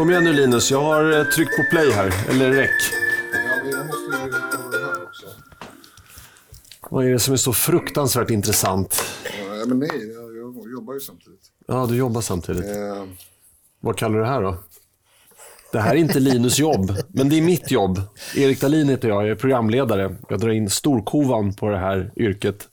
Kom igen nu Linus, jag har eh, tryckt på play här, eller rec. Vad är det som är så fruktansvärt intressant? Ja, men nej, jag, jag jobbar ju samtidigt. Ja, du jobbar samtidigt. Eh, Vad kallar du det här då? Det här är inte Linus jobb, men det är mitt jobb. Erik Dahlin heter jag, jag är programledare. Jag drar in storkovan på det här yrket.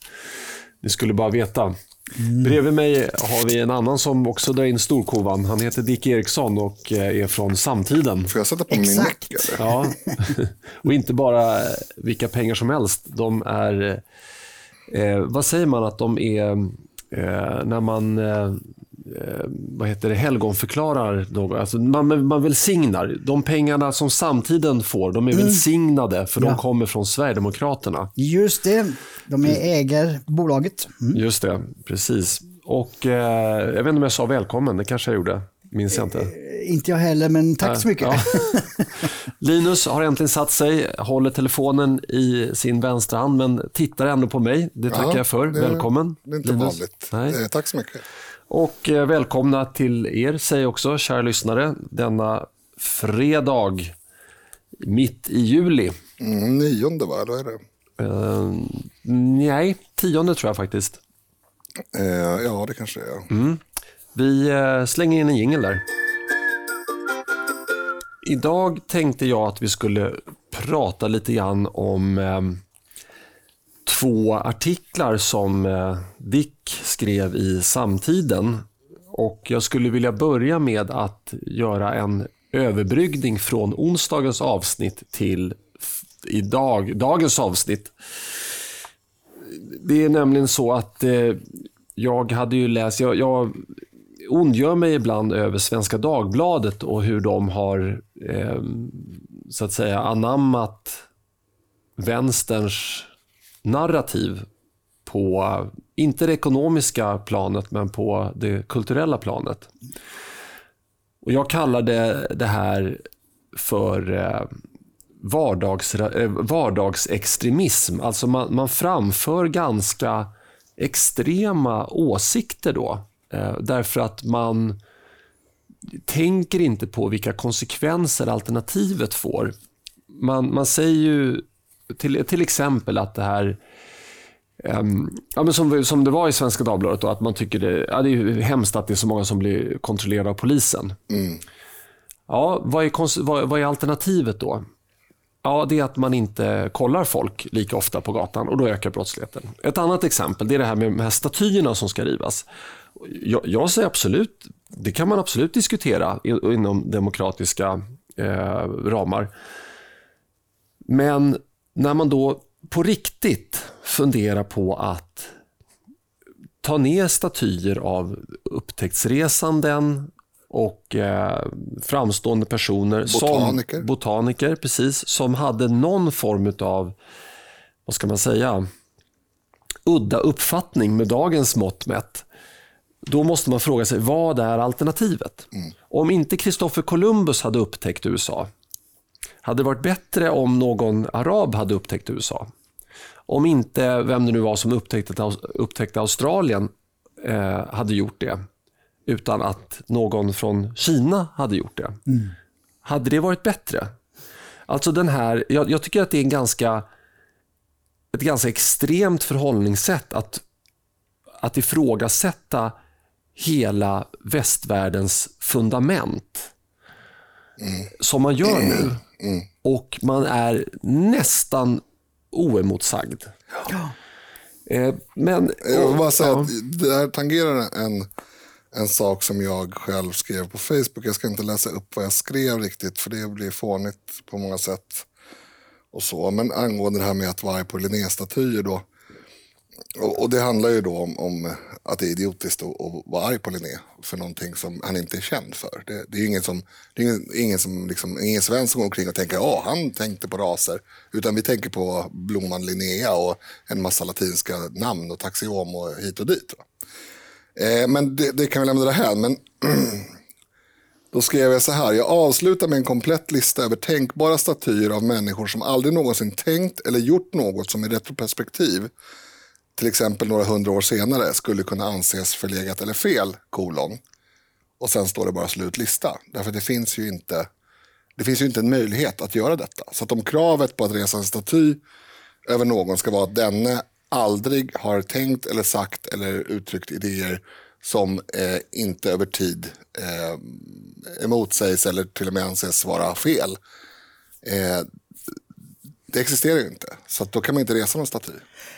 Ni skulle bara veta. Bredvid mig har vi en annan som också drar in storkovan. Han heter Dick Eriksson och eh, är från samtiden. får jag sätta på min Exakt. mick eller? Ja, och inte bara vilka pengar som helst. De är, eh, vad säger man att de är, eh, när man eh, eh, vad heter det, helgonförklarar något. Alltså man, man välsignar. De pengarna som samtiden får, de är välsignade för de Ja. kommer från Sverigedemokraterna. Just det, de är äger bolaget. Mm. Just det, precis. Och eh, jag vet inte om jag sa välkommen, det kanske jag gjorde. Minns jag inte. Eh, Inte jag heller, men tack så mycket. Ja. Linus har äntligen satt sig, håller telefonen i sin vänstra hand men tittar ändå på mig. Det tackar Ja, jag för. det- Välkommen. Det är inte Linus. vanligt. Nej. Eh, tack så mycket. Och eh, välkomna till er, säger jag också, kära lyssnare, denna fredag mitt i juli. Mm, nionde va, eller är det? Eh, nej, tionde tror jag faktiskt. Eh, ja, det kanske är. Mm. Vi eh, slänger in en jingel där. Idag tänkte jag att vi skulle prata lite grann om två artiklar som eh, Dick skrev i Samtiden. Och jag skulle vilja börja med att göra en överbryggning från onsdagens avsnitt till idag, dagens avsnitt. Det är nämligen så att eh, jag hade ju läst, jag, jag ondgör mig ibland över Svenska Dagbladet och hur de har eh, så att säga anammat vänsterns narrativ på, inte det ekonomiska planet, men på det kulturella planet. Och jag kallar det, det här för eh, vardags, eh, vardagsextremism. Alltså man, man framför ganska extrema åsikter då. Eh, därför att man tänker inte på vilka konsekvenser alternativet får. Man, man säger ju till, till exempel att det här ehm, ja, men som, som det var i Svenska Dagbladet, då, att man tycker det, ja, det är hemskt att det är så många som blir kontrollerade av polisen. Ja, vad är, vad, vad är alternativet då? Ja, det är att man inte kollar folk lika ofta på gatan och då ökar brottsligheten. Ett annat exempel det är det här med de här statyerna som ska rivas. Jag, jag säger absolut, det kan man absolut diskutera inom demokratiska eh, ramar. Men när man då på riktigt funderar på att ta ner statyer av upptäcktsresanden och eh, framstående personer Botaniker. som botaniker, precis, som hade någon form av, vad ska man säga, udda uppfattning med dagens mått mätt. Då måste man fråga sig, vad är alternativet? Om inte Kristoffer Columbus hade upptäckt USA, hade det varit bättre om någon arab hade upptäckt USA? Om inte, vem det nu var som upptäckte, upptäckte Australien eh, hade gjort det, utan att någon från Kina hade gjort det. Hade det varit bättre? Alltså den här, jag, jag tycker att det är en ganska, ett ganska extremt förhållningssätt att, att ifrågasätta hela västvärldens fundament. Som man gör nu. Och man är nästan oemotsagd. Eh, Men, Jag vill bara säga ja. att det här tangerar en, en sak som jag själv skrev på Facebook. Jag ska inte läsa upp vad jag skrev riktigt för det blir fånigt på många sätt. och så. Men angående det här med att vara på Linnéstatyer då. Och, och det handlar ju då om, om att det är idiotiskt att, att vara arg på Linné för någonting som han inte är känd för. Det, det är ju ingen som, det är ingen, ingen som liksom, ingen svensk som går omkring och tänker ja han tänkte på raser. Utan vi tänker på blomman Linnea och en massa latinska namn och taxiom och hit och dit. Va? Eh, men det, det kan vi lämna det här. Men Då skrev jag så här, jag avslutar med en komplett lista över tänkbara statyer av människor som aldrig någonsin tänkt eller gjort något som i retroperspektiv, till exempel några hundra år senare, skulle kunna anses förlegat eller fel, kolon. och sen står det bara slutlista. Därför att det finns ju inte, det finns ju inte en möjlighet att göra detta. Så att om kravet på att resa en staty över någon ska vara att denne aldrig har tänkt eller sagt eller uttryckt idéer som eh, inte över tid eh, emotsägs eller till och med anses vara fel. Eh, det existerar ju inte, så då kan man inte resa någon staty.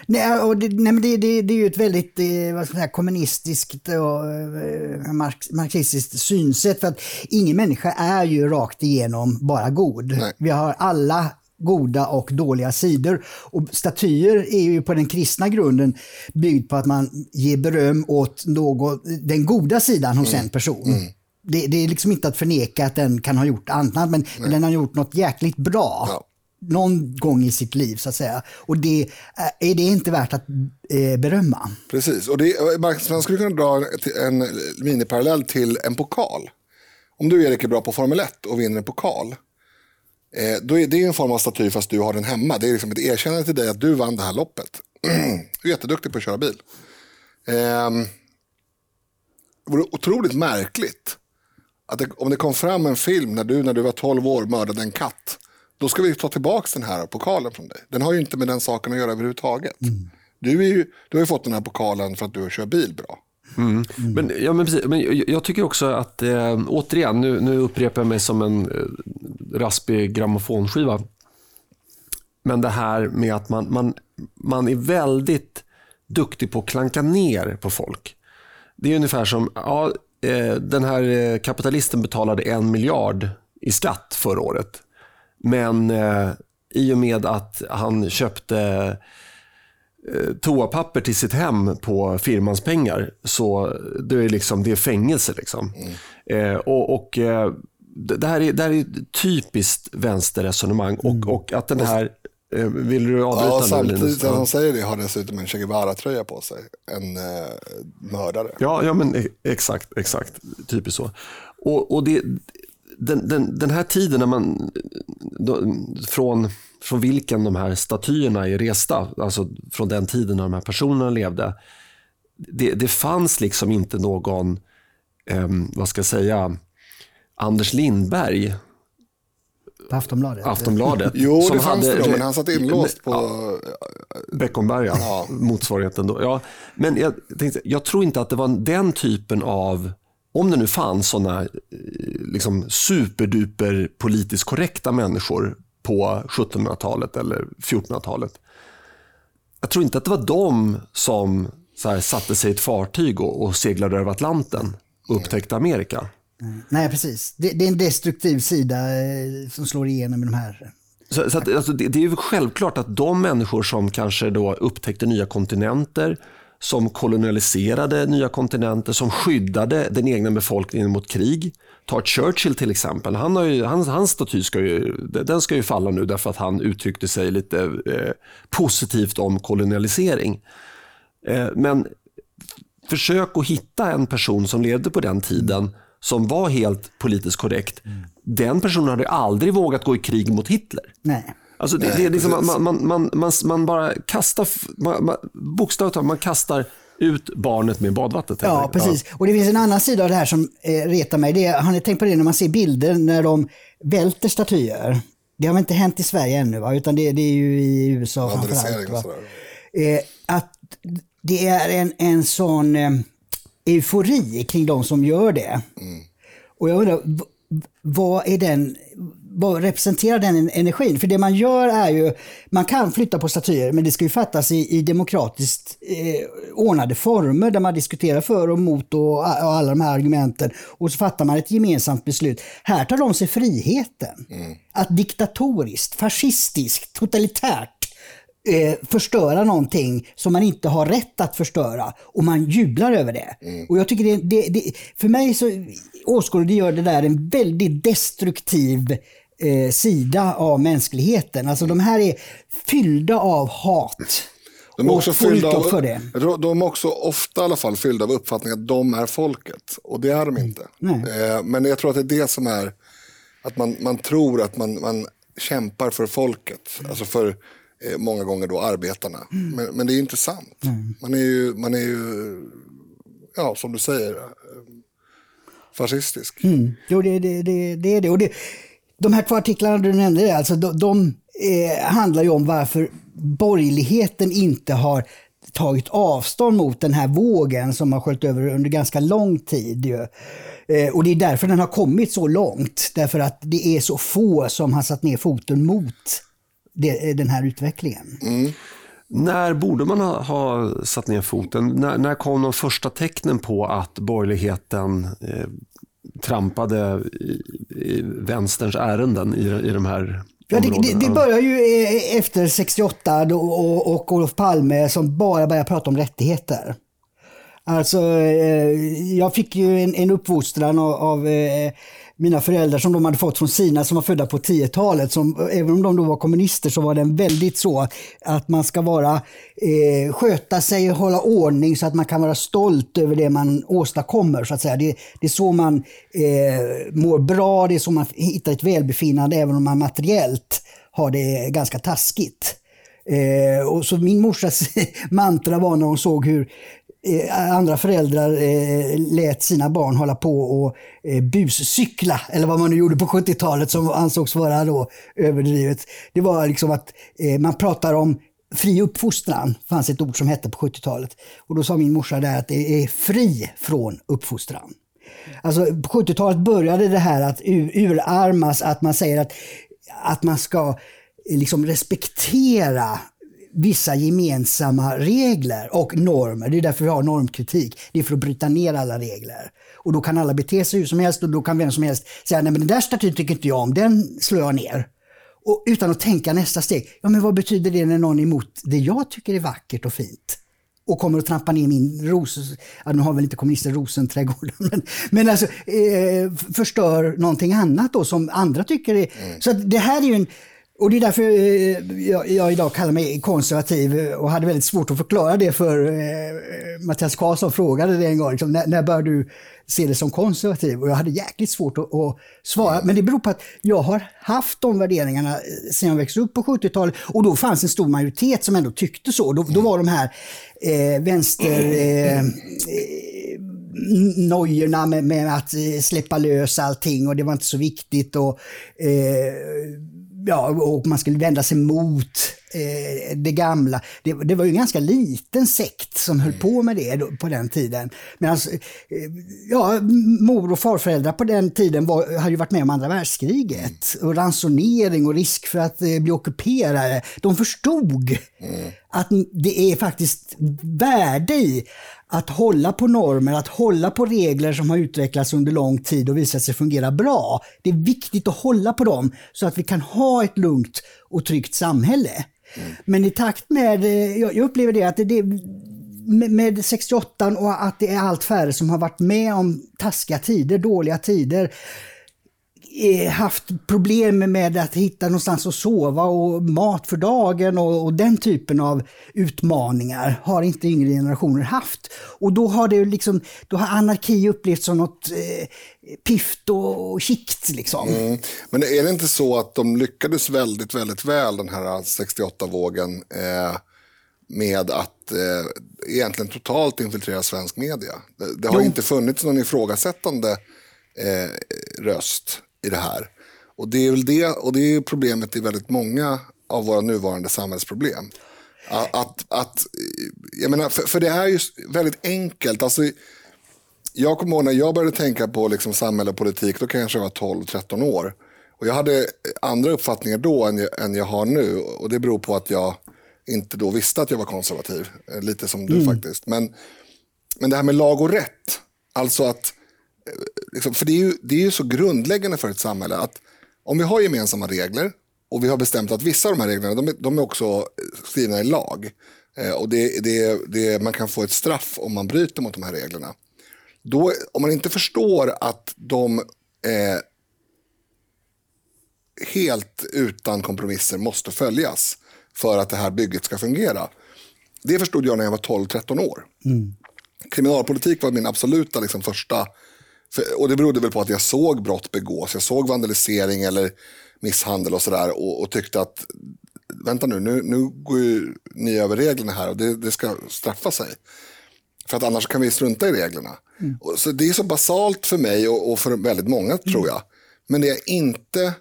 Nej, och det, nej, men det, det, det är ju ett väldigt eh, vad ska man säga, kommunistiskt och eh, marx, marxistiskt synsätt. För att ingen människa är ju rakt igenom bara god. Nej. Vi har alla goda och dåliga sidor. Och statyer är ju på den kristna grunden byggd på att man ger beröm åt någon, den goda sidan hos en person. Det, det är liksom inte att förneka att den kan ha gjort annat, men, men den har gjort något jäkligt bra. Ja. Någon gång i sitt liv så att säga. Och det eh, är det inte värt att eh, berömma. Precis, och det, eh, man skulle kunna dra en miniparallell till en pokal. Om du Erik är bra på Formel 1 och vinner en pokal, eh, då är det en form av staty fast du har den hemma. Det är liksom ett erkännande till dig att du vann det här loppet. du är jätteduktig på att köra bil. Eh, det vore otroligt märkligt att det, om det kom fram en film när du när du var 12 år mördade en katt. Då ska vi ta tillbaka den här pokalen från dig. Den har ju inte med den saken att göra överhuvudtaget. Du, är ju, du har ju fått den här pokalen för att du kör bil bra. Men, ja, men, precis, men jag, jag tycker också att, eh, återigen, nu, nu upprepar jag mig som en eh, raspig grammofonskiva. Men det här med att man, man, man är väldigt duktig på att klanka ner på folk. Det är ungefär som, ja, eh, den här eh, kapitalisten betalade en miljard i skatt förra året. Men eh, i och med att han köpte eh, toapapper till sitt hem på firmans pengar så det är, liksom, det är fängelse. Liksom. Eh, och, och, eh, det, här är, det här är ett typiskt vänsterresonemang och, och att den här eh, vill du avbryta Ja, nu samtidigt som han säger det har dessutom en Che Guevara-tröja på sig. En eh, mördare. Ja, ja men e- exakt, exakt. Typiskt så. Och, och det, den, den, den här tiden när man, då, från, från vilken de här statyerna är resta, alltså från den tiden när de här personerna levde, det, det fanns liksom inte någon, ehm, vad ska jag säga, Anders Lindberg, På Aftonbladet. Aftonbladet. Jo, som det fanns hade- det då, men han satt inlåst på... Beckomberga, Ja. motsvarigheten då. Ja, men jag, tänkte, jag tror inte att det var den typen av, om det nu fanns sådana liksom superduper politiskt korrekta människor på 1700-talet eller 1400-talet. Jag tror inte att det var de som här, satte sig i ett fartyg och, och seglade över Atlanten och upptäckte Amerika. Nej, precis. Det, det är en destruktiv sida eh, som slår igenom i de här. Så, så att, alltså, det, det är ju självklart att de människor som kanske då upptäckte nya kontinenter, som kolonialiserade nya kontinenter, som skyddade den egna befolkningen mot krig. Ta Churchill till exempel. Han har ju, hans, hans staty ska ju, den ska ju falla nu därför att han uttryckte sig lite eh, positivt om kolonialisering. Eh, men försök att hitta en person som levde på den tiden som var helt politiskt korrekt. Den personen hade aldrig vågat gå i krig mot Hitler. Nej. Alltså det, det är liksom, man, man, man, man, man bara kastar, man, man, bokstavligt talat, man kastar ut barnet med badvattnet. Ja, precis. Och det finns en annan sida av det här som eh, retar mig. Det är, har ni tänkt på det när man ser bilder när de välter statyer? Det har väl inte hänt i Sverige ännu, va? utan det, det är ju i USA framförallt. Va? sådär. Eh, att det är en, en sån eh, eufori kring de som gör det. Och jag undrar, vad är den, representerar den energin? För det man gör är ju, man kan flytta på statyer men det ska ju fattas i, i demokratiskt eh, ordnade former där man diskuterar för och mot och, och alla de här argumenten. Och så fattar man ett gemensamt beslut. Här tar de sig friheten att diktatoriskt, fascistiskt, totalitärt eh, förstöra någonting som man inte har rätt att förstöra och man jublar över det. Och jag tycker det, det, det för mig så åskådliggör det där en väldigt destruktiv eh, sida av mänskligheten. Alltså de här är fyllda av hat. De är, också fyllda av, det. de är också ofta i alla fall fyllda av uppfattningen att de är folket. Och det är de inte. Eh, men jag tror att det är det som är, att man, man tror att man, man kämpar för folket. Alltså för eh, många gånger då arbetarna. Men, men det är inte sant. Man är ju, man är ju ja som du säger, fascistisk. Mm. Jo, det, det, det, det är det. Och det. De här två artiklarna du nämnde, alltså, de, de eh, handlar ju om varför borgerligheten inte har tagit avstånd mot den här vågen som har sköljt över under ganska lång tid. Ju. Eh, och det är därför den har kommit så långt. Därför att det är så få som har satt ner foten mot det, den här utvecklingen. Mm. När borde man ha, ha satt ner foten? När, när, kom de första tecknen på att borgerligheten eh, trampade i, i vänsterns ärenden i, i de här Ja, det, det, det börjar ju eh, efter 68 då, och, och Olof Palme som bara börjar prata om rättigheter. Alltså, eh, jag fick ju en, en uppfostran av, av eh, mina föräldrar som de hade fått från sina som var födda på 10-talet. även om de då var kommunister så var den väldigt så att man ska vara, eh, sköta sig och hålla ordning så att man kan vara stolt över det man åstadkommer. Så att säga. Det, det är så man eh, mår bra, det är så man hittar ett välbefinnande även om man materiellt har det ganska taskigt. Eh, och så min morsas mantra var när hon såg hur Eh, andra föräldrar eh, lät sina barn hålla på och eh, buscykla, eller vad man nu gjorde på 70-talet som ansågs vara då överdrivet. Det var liksom att eh, man pratar om fri uppfostran, fanns ett ord som hette på 70-talet. Och då sa min morsa där att det är fri från uppfostran. Alltså på 70-talet började det här att urarmas, att man säger att, att man ska eh, liksom respektera vissa gemensamma regler och normer. Det är därför vi har normkritik. Det är för att bryta ner alla regler. Och då kan alla bete sig hur som helst och då kan vem som helst säga nej men den där statyn tycker inte jag om, den slår jag ner. Och utan att tänka nästa steg, ja men vad betyder det när någon är emot det jag tycker är vackert och fint? och kommer att trampa ner min ros... Ja, nu har väl inte kommunister rosenträdgården, men, men alltså eh, förstör någonting annat då som andra tycker är... Mm. Så det här är ju en och det är därför eh, jag, jag, idag kallar mig konservativ och hade väldigt svårt att förklara det för eh, Mattias Karlsson frågade det en gång. Liksom, när, när började du se det som konservativ? Och jag hade jäkligt svårt att, att, svara. Men det beror på att jag har haft de värderingarna eh, sedan jag växte upp på 70-talet. Och då fanns en stor majoritet som ändå tyckte så. Då, då var de här eh, vänster... Eh, eh nojorna med, med, att släppa lös allting och det var inte så viktigt. Och, eh, ja, och man skulle vända sig mot eh, det gamla. Det, det, var ju en ganska liten sekt som höll på med det då, på den tiden. Medan eh, ja, mor och farföräldrar på den tiden var, hade ju varit med om andra världskriget. Och ransonering och risk för att eh, bli ockuperade. De förstod mm. att det är faktiskt värde i att hålla på normer, att hålla på regler som har utvecklats under lång tid och visat sig fungera bra. Det är viktigt att hålla på dem så att vi kan ha ett lugnt och tryggt samhälle. Mm. Men i takt med, eh, jag upplever det att det, med 68 och att det är allt färre som har varit med om taskiga tider, dåliga tider, haft problem med att hitta någonstans att sova och mat för dagen och, och, den typen av utmaningar har inte yngre generationer haft. Och då har det liksom, då har anarki upplevts som något eh, pift och skikt liksom. Mm. Men är det inte så att de lyckades väldigt, väldigt väl den här 68-vågen eh, med att eh, egentligen totalt infiltrera svensk media? Det, det har jo. inte funnits någon ifrågasättande eh, röst i det här. Och det är väl det, och det är problemet i väldigt många av våra nuvarande samhällsproblem. Att, att, jag menar, för, för det är ju väldigt enkelt. Alltså, jag kommer ihåg när jag började tänka på liksom samhälle och politik, då kanske jag var 12-13 år. Och jag hade andra uppfattningar då än jag, än jag har nu. Och det beror på att jag inte då visste att jag var konservativ. Eh, lite som du mm. faktiskt. Men, men det här med lag och rätt. Alltså att liksom, för det är, ju, det är ju så grundläggande för ett samhälle att om vi har gemensamma regler och vi har bestämt att vissa av de här reglerna de är, de är också skrivna i lag eh, och det, det, det, man kan få ett straff om man bryter mot de här reglerna. Då, om man inte förstår att de eh, helt utan kompromisser måste följas för att det här bygget ska fungera. Det förstod jag när jag var 12-13 år. Mm. Kriminalpolitik var min absoluta liksom, första för, och det berodde väl på att jag såg brott begås. Jag såg vandalisering eller misshandel och sådär och, och, tyckte att vänta nu, nu, nu går ju ni över reglerna här och det, det ska straffa sig. För att annars kan vi strunta i reglerna. Mm. Så det är så basalt för mig och, och för väldigt många mm. tror jag. Men det är inte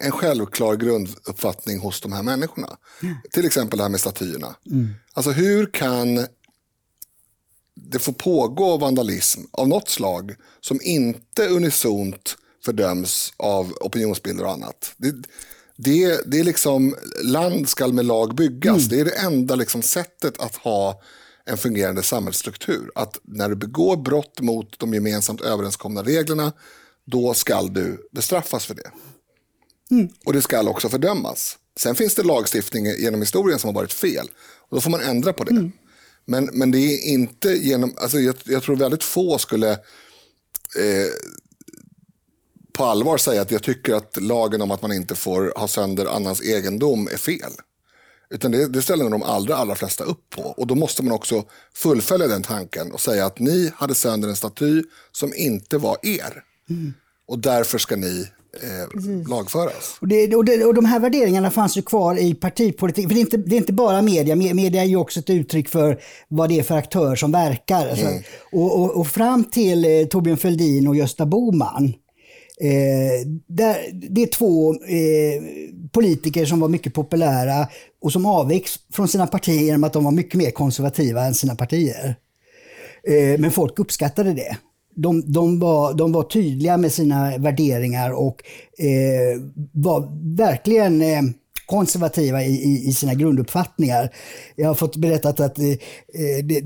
en självklar grunduppfattning hos de här människorna. Mm. Till exempel det här med statyerna. Mm. Alltså hur kan det få pågå vandalism av något slag som inte unisont fördöms av opinionsbilder och annat. Det, det, det är liksom, land skall med lag byggas. Mm. Det är det enda liksom sättet att ha en fungerande samhällsstruktur. Att när du begår brott mot de gemensamt överenskomna reglerna, då skall du bestraffas för det. Mm. Och det skall också fördömas. Sen finns det lagstiftning genom historien som har varit fel. Och då får man ändra på det. Mm. Men, men det är inte genom, alltså jag, jag tror väldigt få skulle eh, på allvar säga att jag tycker att lagen om att man inte får ha sönder annans egendom är fel. Utan det, det ställer de allra, allra flesta upp på. Och då måste man också fullfölja den tanken och säga att ni hade sönder en staty som inte var er. Mm. Och därför ska ni eh, lagföras. Och, det, och, det, och de här värderingarna fanns ju kvar i partipolitik. För det är, inte, det är inte bara media, media är ju också ett uttryck för vad det är för aktörer som verkar. Alltså, mm. och, och, och, fram till eh, Torbjörn Fälldin och Gösta Bohman Eh, där, det är två eh, politiker som var mycket populära och som avvek från sina partier genom att de var mycket mer konservativa än sina partier. Eh, men folk uppskattade det. De, de, var, de var tydliga med sina värderingar och eh, var verkligen eh, konservativa i, i, i, sina grunduppfattningar. Jag har fått berättat att eh, eh det,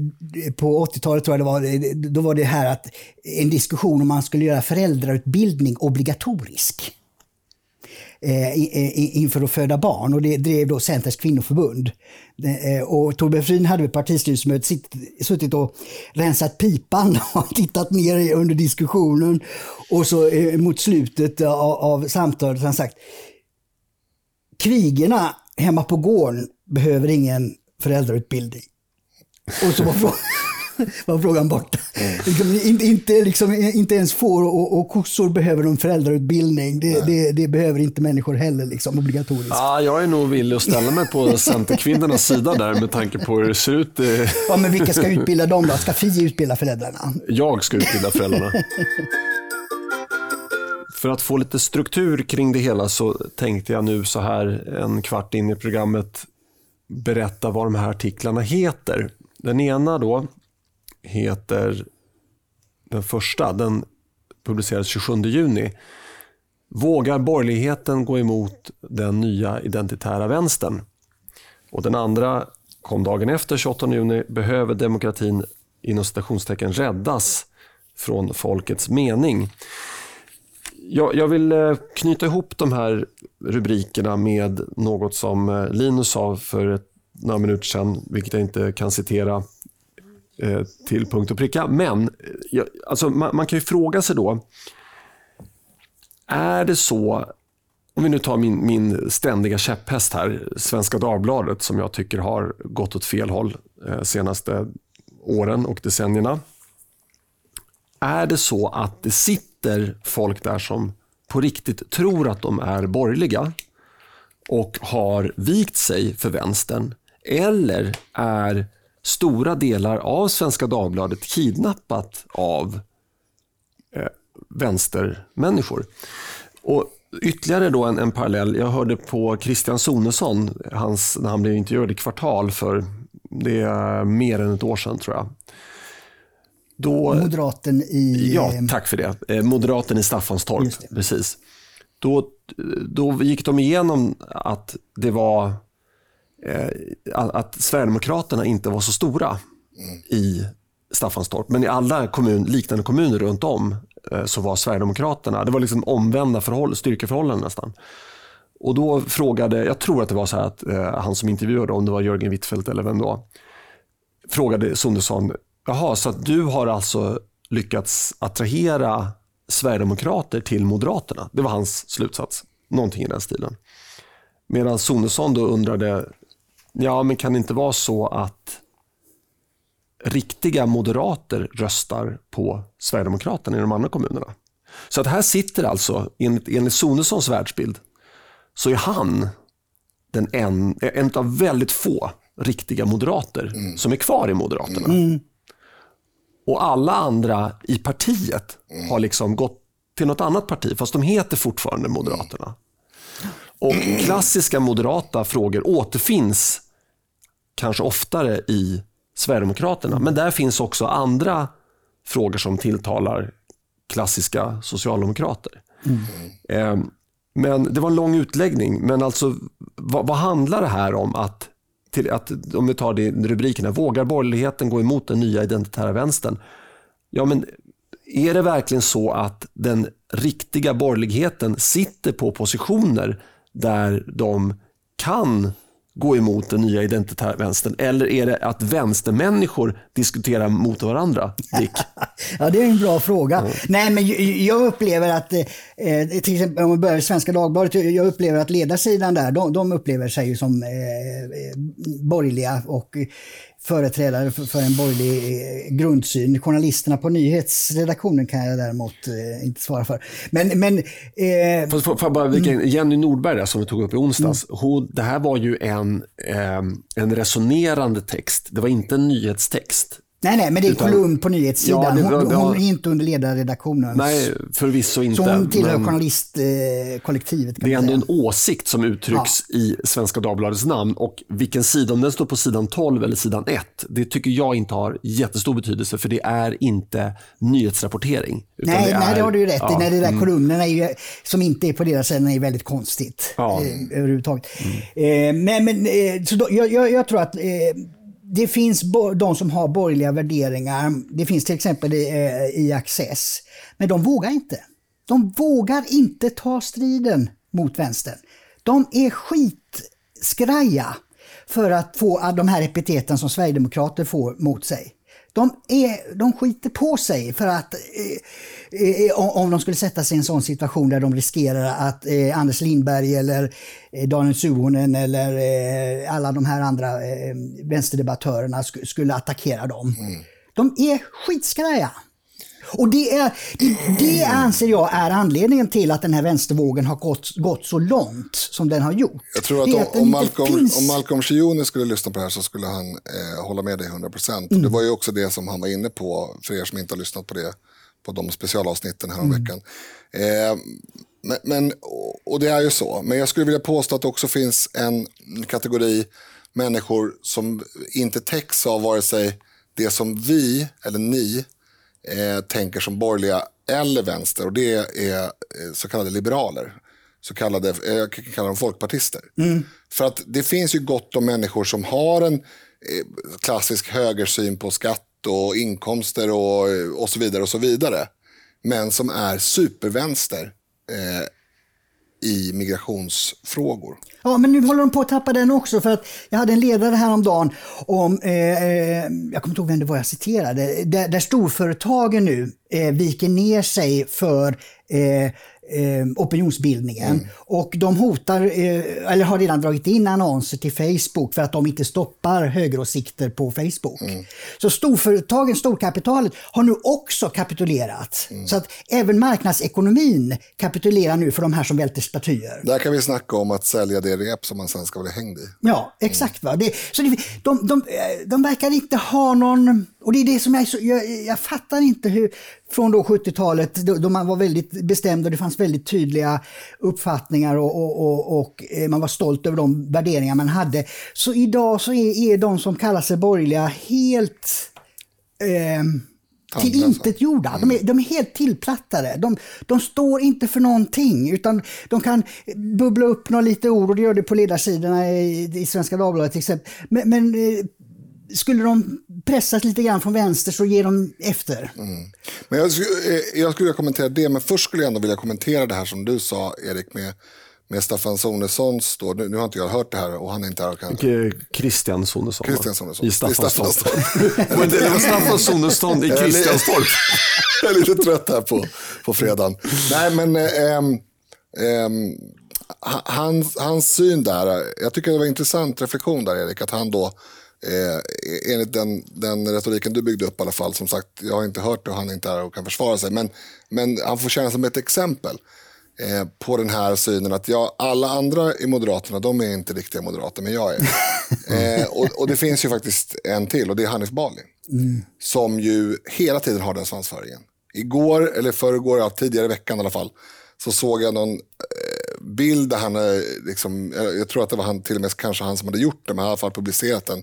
på 80-talet tror jag det var, eh, då var det här att en diskussion om man skulle göra föräldrautbildning obligatorisk Eh, eh, inför att föda barn och det drev då Centerns kvinnoförbund. Eh, och Torbjörn Frin hade vid partistyrelsemötet suttit och rensat pipan och tittat ner under diskussionen och så mot slutet av, av samtalet han sagt Krigerna hemma på gården behöver ingen föräldrautbildning. Och så var frågan, var frågan borta. Mm. Inte, inte, liksom, inte ens får och, och kossor behöver en föräldrautbildning. Det, det, det, behöver inte människor heller, liksom, obligatoriskt. Ja, jag är nog villig att ställa mig på Centerkvinnornas sida där med tanke på hur det ser ut. Ja, men vilka ska utbilda dem då? Ska Fi utbilda föräldrarna? Jag ska utbilda föräldrarna. För att få lite struktur kring det hela så tänkte jag nu så här en kvart in i programmet berätta vad de här artiklarna heter. Den ena då heter, den första, den publicerades 27 juni. Vågar borgerligheten gå emot den nya identitära vänstern? Och den andra kom dagen efter, 28 juni. Behöver demokratin inom citationstecken räddas från folkets mening? jag, jag, vill eh, knyta ihop de här rubrikerna med något som eh, Linus sa för några minuter sedan, vilket jag inte kan citera Eh, till punkt och pricka. Men eh, alltså, man, man, kan ju fråga sig då, är det så, om vi nu tar min, min ständiga käpphäst här, Svenska Dagbladet, som jag tycker har gått åt fel håll eh, senaste åren och decennierna. Är det så att det sitter sitter folk där som på riktigt tror att de är borgerliga och har vikt sig för vänstern eller är stora delar av Svenska Dagbladet kidnappat av eh, vänstermänniskor. Och ytterligare då en, en parallell. Jag hörde på Christian Sonesson, hans, när han blev intervjuad i Kvartal för det är mer än ett år sedan tror jag. Då, Moderaten i... Ja, tack för det. Eh, moderaten i Staffanstorp. Precis. Då, då gick de igenom att det var att Sverigedemokraterna inte var så stora mm. i Staffanstorp. Men i alla kommun, liknande kommuner runt om eh, så var Sverigedemokraterna, det var liksom omvända förhåll, styrkeförhållanden nästan. Och då frågade, jag tror att det var så här att eh, han som intervjuade, om det var Jörgen Wittfeldt eller vem då, frågade Sundersson, Jaha, så att du har alltså lyckats attrahera Sverigedemokrater till Moderaterna. Det var hans slutsats. Någonting i den stilen. Medan Sonesson då undrade, ja men kan det inte vara så att riktiga moderater röstar på Sverigedemokraterna i de andra kommunerna? Så att här sitter alltså, enligt, enligt Sonessons världsbild, så är han den en, en av väldigt få riktiga moderater mm. som är kvar i Moderaterna. Mm. Och alla andra i partiet har liksom gått till något annat parti, fast de heter fortfarande Moderaterna. Och klassiska moderata frågor återfinns kanske oftare i Sverigedemokraterna. Men där finns också andra frågor som tilltalar klassiska socialdemokrater. Mm. Men Det var en lång utläggning, men alltså vad, vad handlar det här om? att, till, att Om vi tar det rubrikerna, vågar borgerligheten gå emot den nya identitära vänstern? Ja, men är det verkligen så att den riktiga borgerligheten sitter på positioner där de kan gå emot den nya identitära vänstern? Eller är det att vänstermänniskor diskuterar mot varandra, Dick? ja, det är en bra fråga. Mm. Nej, men jag upplever att, eh, till exempel om vi börjar i Svenska Dagbladet, jag upplever att ledarsidan där, de, de upplever sig som eh, eh borgerliga och företrädare för, för en borgerlig eh, grundsyn. Journalisterna på nyhetsredaktionen kan jag däremot eh, inte svara för. Men, men, eh, får, får, bara, mm. Jenny Nordberg som vi tog upp i onsdags, mm. hon, det här var ju en, eh, en resonerande text. Det var inte en nyhetstext. Nej, nej, men det är Utan, kolumn på nyhetssidan. Ja, det, hon, hon, är inte under ledarredaktionen. Nej, förvisso inte. Så hon tillhör journalistkollektivet. det är ändå en åsikt som uttrycks ja. i Svenska Dagbladets namn. Och vilken sida, om den står på sidan 12 eller sidan 1, det tycker jag inte har jättestor betydelse. För det är inte nyhetsrapportering. Nej, det, är, nej, det har du ju rätt ja, i. När det där mm. kolumnerna är ju, som inte är på deras sida är väldigt konstigt. Ja. Eh, överhuvudtaget. Mm. Eh, men, men eh, så då, jag, jag, jag, tror att eh, det finns de som har borgerliga värderingar. Det finns till exempel i, eh, i Access. Men de vågar inte. De vågar inte ta striden mot vänstern. De är skitskraja för att få de här epiteten som Sverigedemokrater får mot sig. De, är, de skiter på sig för att eh, om de skulle sätta sig i en sån situation där de riskerar att eh, Anders Lindberg eller eh, Daniel Suhonen eller eh, alla de här andra eh, vänsterdebattörerna sk skulle attackera dem. Mm. De är skitskraja. Och det, är, det, det, anser jag är anledningen till att den här vänstervågen har gått, gått så långt som den har gjort. Jag tror att, att om, Malcolm, finns... om Malcolm Shioni skulle lyssna på det här så skulle han eh, hålla med dig 100%. Mm. Det var ju också det som han var inne på, för er som inte har lyssnat på det, på de specialavsnitten här om mm. veckan. Eh, men, men, och det är ju så, men jag skulle vilja påstå att det också finns en kategori människor som inte täcks av vare sig det som vi eller ni eh, tänker som borgerliga eller vänster och det är eh, så kallade liberaler. Så kallade, eh, jag kan kalla dem folkpartister. Mm. För att det finns ju gott om människor som har en eh, klassisk högersyn på skatt och inkomster och, och så vidare och så vidare. Men som är supervänster eh, i migrationsfrågor. Ja, men nu håller de på att tappa den också. för att Jag hade en ledare häromdagen om, eh, eh jag kommer inte ihåg vem det var jag citerade, där, där storföretagen nu eh, viker ner sig för eh, eh, opinionsbildningen. Mm. Och de hotar, eh, eller har redan dragit in annonser till Facebook för att de inte stoppar högeråsikter på Facebook. Mm. Så storföretagen, storkapitalet, har nu också kapitulerat. Mm. Så att även marknadsekonomin kapitulerar nu för de här som välter statyer. Där kan vi snacka om att sälja det rep som man sen ska bli hängd i. Ja, exakt. Va? Det, så det, de, de, de verkar inte ha någon... Och det är det som jag, jag, jag fattar inte hur, från då 70-talet då, då, man var väldigt bestämd och det fanns väldigt tydliga uppfattningar och, och, och, och, eh, man var stolt över de värderingar man hade. Så idag så är, är de som kallar sig borgerliga helt eh, till intet gjorda. De är, de är helt tillplattade. De, de står inte för någonting utan de kan bubbla upp några lite ord och det gör det på ledarsidorna i, i Svenska Dagbladet till exempel. Men, men eh, skulle de pressas lite grann från vänster så ger de efter. Mm. Men jag, eh, jag skulle vilja kommentera det, men först skulle jag ändå vilja kommentera det här som du sa, Erik, med, med Staffan Sonessons, då, nu, nu har inte jag hört det här och han är inte här. Kan... Christian Sonesson. Christian Sonesson. I Staffanstorp. det var Staffan Sonesson i Kristianstorp. jag är lite trött här på, på fredagen. Nej, men ähm, ähm, hans, hans syn där, jag tycker det var en intressant reflektion där Erik, att han då Eh, enligt den, den retoriken du byggde upp i alla fall. Som sagt, jag har inte hört det och han är inte här och kan försvara sig. Men, men han får känna som ett exempel. eh, på den här synen att ja, alla andra i Moderaterna, de är inte riktiga moderater, men jag är. eh, och, och, det finns ju faktiskt en till och det är Hanif Bali. Mm. Som ju hela tiden har den svansföringen. Igår, eller förrgår, ja, tidigare i veckan i alla fall, så såg jag någon bild där han, eh, liksom, jag tror att det var han, till och med kanske han som hade gjort det, men i alla fall publicerat den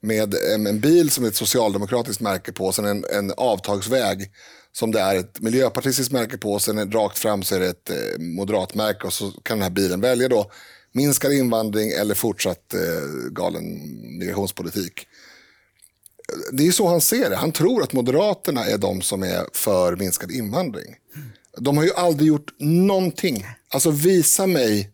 med en, en bil som är ett socialdemokratiskt märke på, sen en, en avtagsväg som det är ett miljöpartistiskt märke på, sen rakt fram så är det ett eh, moderatmärke och så kan den här bilen välja då minskad invandring eller fortsatt eh, galen migrationspolitik. Det är så han ser det. Han tror att Moderaterna är de som är för minskad invandring. De har ju aldrig gjort någonting. Alltså visa mig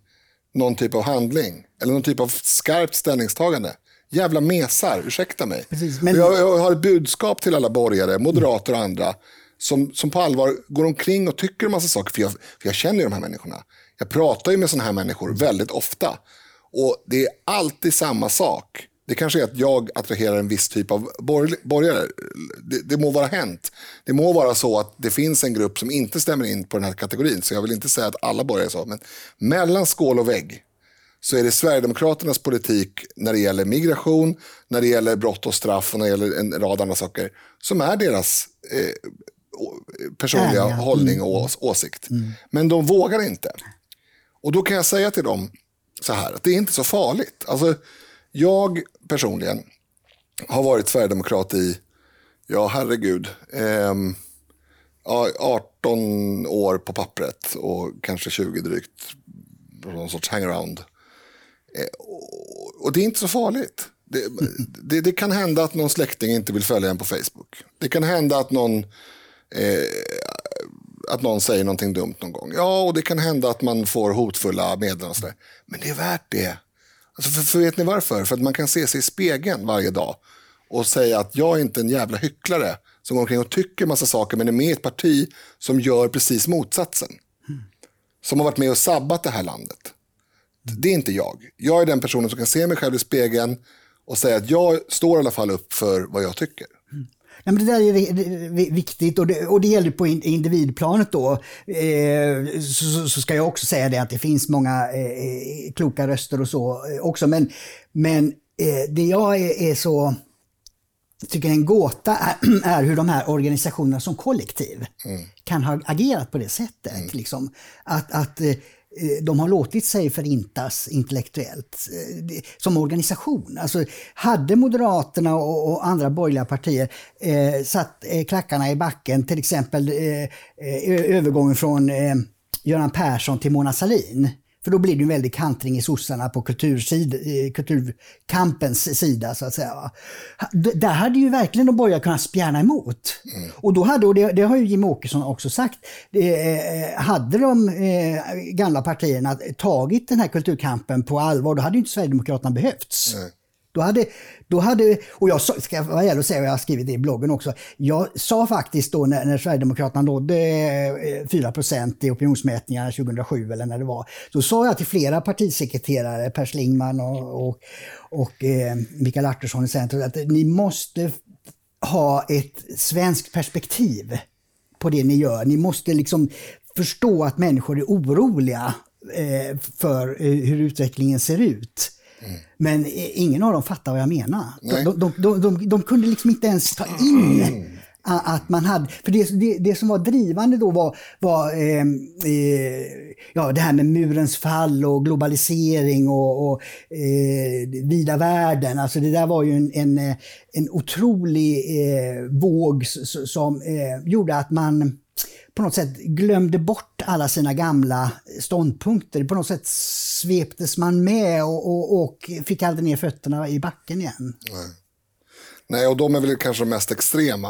någon typ av handling eller någon typ av skarpt ställningstagande. Jävla mesar, ursäkta mig. Precis, men... jag, jag, har ett budskap till alla borgare, moderater och andra, som, som på allvar går omkring och tycker en massa saker. För jag, för jag känner ju de här människorna. Jag pratar ju med sådana här människor väldigt ofta. Och det är alltid samma sak. Det kanske är att jag attraherar en viss typ av borgare. Det, det, må vara hänt. Det må vara så att det finns en grupp som inte stämmer in på den här kategorin. Så jag vill inte säga att alla borgare är så. Men mellan skål och vägg så är det Sverigedemokraternas politik när det gäller migration, när det gäller brott och straff och när det gäller en rad andra saker som är deras eh, personliga ja. hållning och mm. åsikt. Mm. Men de vågar inte. Och då kan jag säga till dem så här, att det är inte så farligt. Alltså, jag personligen har varit sverigedemokrat i, ja herregud, eh, 18 år på pappret och kanske 20 drygt någon sorts hangaround Eh, och det är inte så farligt. Det, det, det, kan hända att någon släkting inte vill följa en på Facebook. Det kan hända att någon, eh, att någon säger någonting dumt någon gång. Ja, och det kan hända att man får hotfulla meddelanden. Men det är värt det. Alltså för, för vet ni varför? För att man kan se sig i spegeln varje dag och säga att jag är inte en jävla hycklare som går omkring och tycker massa saker men är med i ett parti som gör precis motsatsen. Som har varit med och sabbat det här landet. Det är inte jag. Jag är den personen som kan se mig själv i spegeln och säga att jag står i alla fall upp för vad jag tycker. Ja, men det där är viktigt och det, och det gäller på individplanet då. Eh, så, så, ska jag också säga det att det finns många eh, kloka röster och så eh, också. Men, men eh, det jag är, är, så tycker en gåta är, är, hur de här organisationerna som kollektiv mm. kan ha agerat på det sättet. Mm. Liksom. Att, att Eh, Eh, de har låtit sig förintas intellektuellt eh, som organisation. Alltså, hade Moderaterna och, andra borgerliga partier eh, satt eh, klackarna i backen, till exempel eh, eh övergången från eh, Göran Persson till Mona Sahlin, för då blir det en väldig kantring i sossarna på kultursid, kulturkampens sida så att säga. Där hade ju verkligen de borgerliga kunnat spjärna emot. Mm. Och då hade, och det, det har ju Jim Åkesson också sagt, eh, hade de eh, gamla partierna tagit den här kulturkampen på allvar, då hade ju inte Sverigedemokraterna behövts. Mm. Då hade, då hade, och jag ska vara ärlig och säga, och jag har skrivit det i bloggen också, jag sa faktiskt då när, när Sverigedemokraterna nådde eh, 4 i opinionsmätningarna 2007 eller när det var, så sa jag till flera partisekreterare, Per Schlingman och, och, och eh, Mikael Artursson i Centrum, att ni måste ha ett svenskt perspektiv på det ni gör. Ni måste liksom förstå att människor är oroliga eh, för eh, hur utvecklingen ser ut. Men ingen av dem fattar vad jag menar. De, de, de, de, kunde liksom inte ens ta in att man hade, för det, det, det, som var drivande då var, var eh, eh, ja, det här med murens fall och globalisering och, och eh, vida världen. Alltså det där var ju en, en, en otrolig eh, våg som eh, gjorde att man på något sätt glömde bort alla sina gamla ståndpunkter. På något sätt sveptes man med och, och, och fick aldrig ner fötterna i backen igen. Nej. Nej, och de är väl kanske de mest extrema.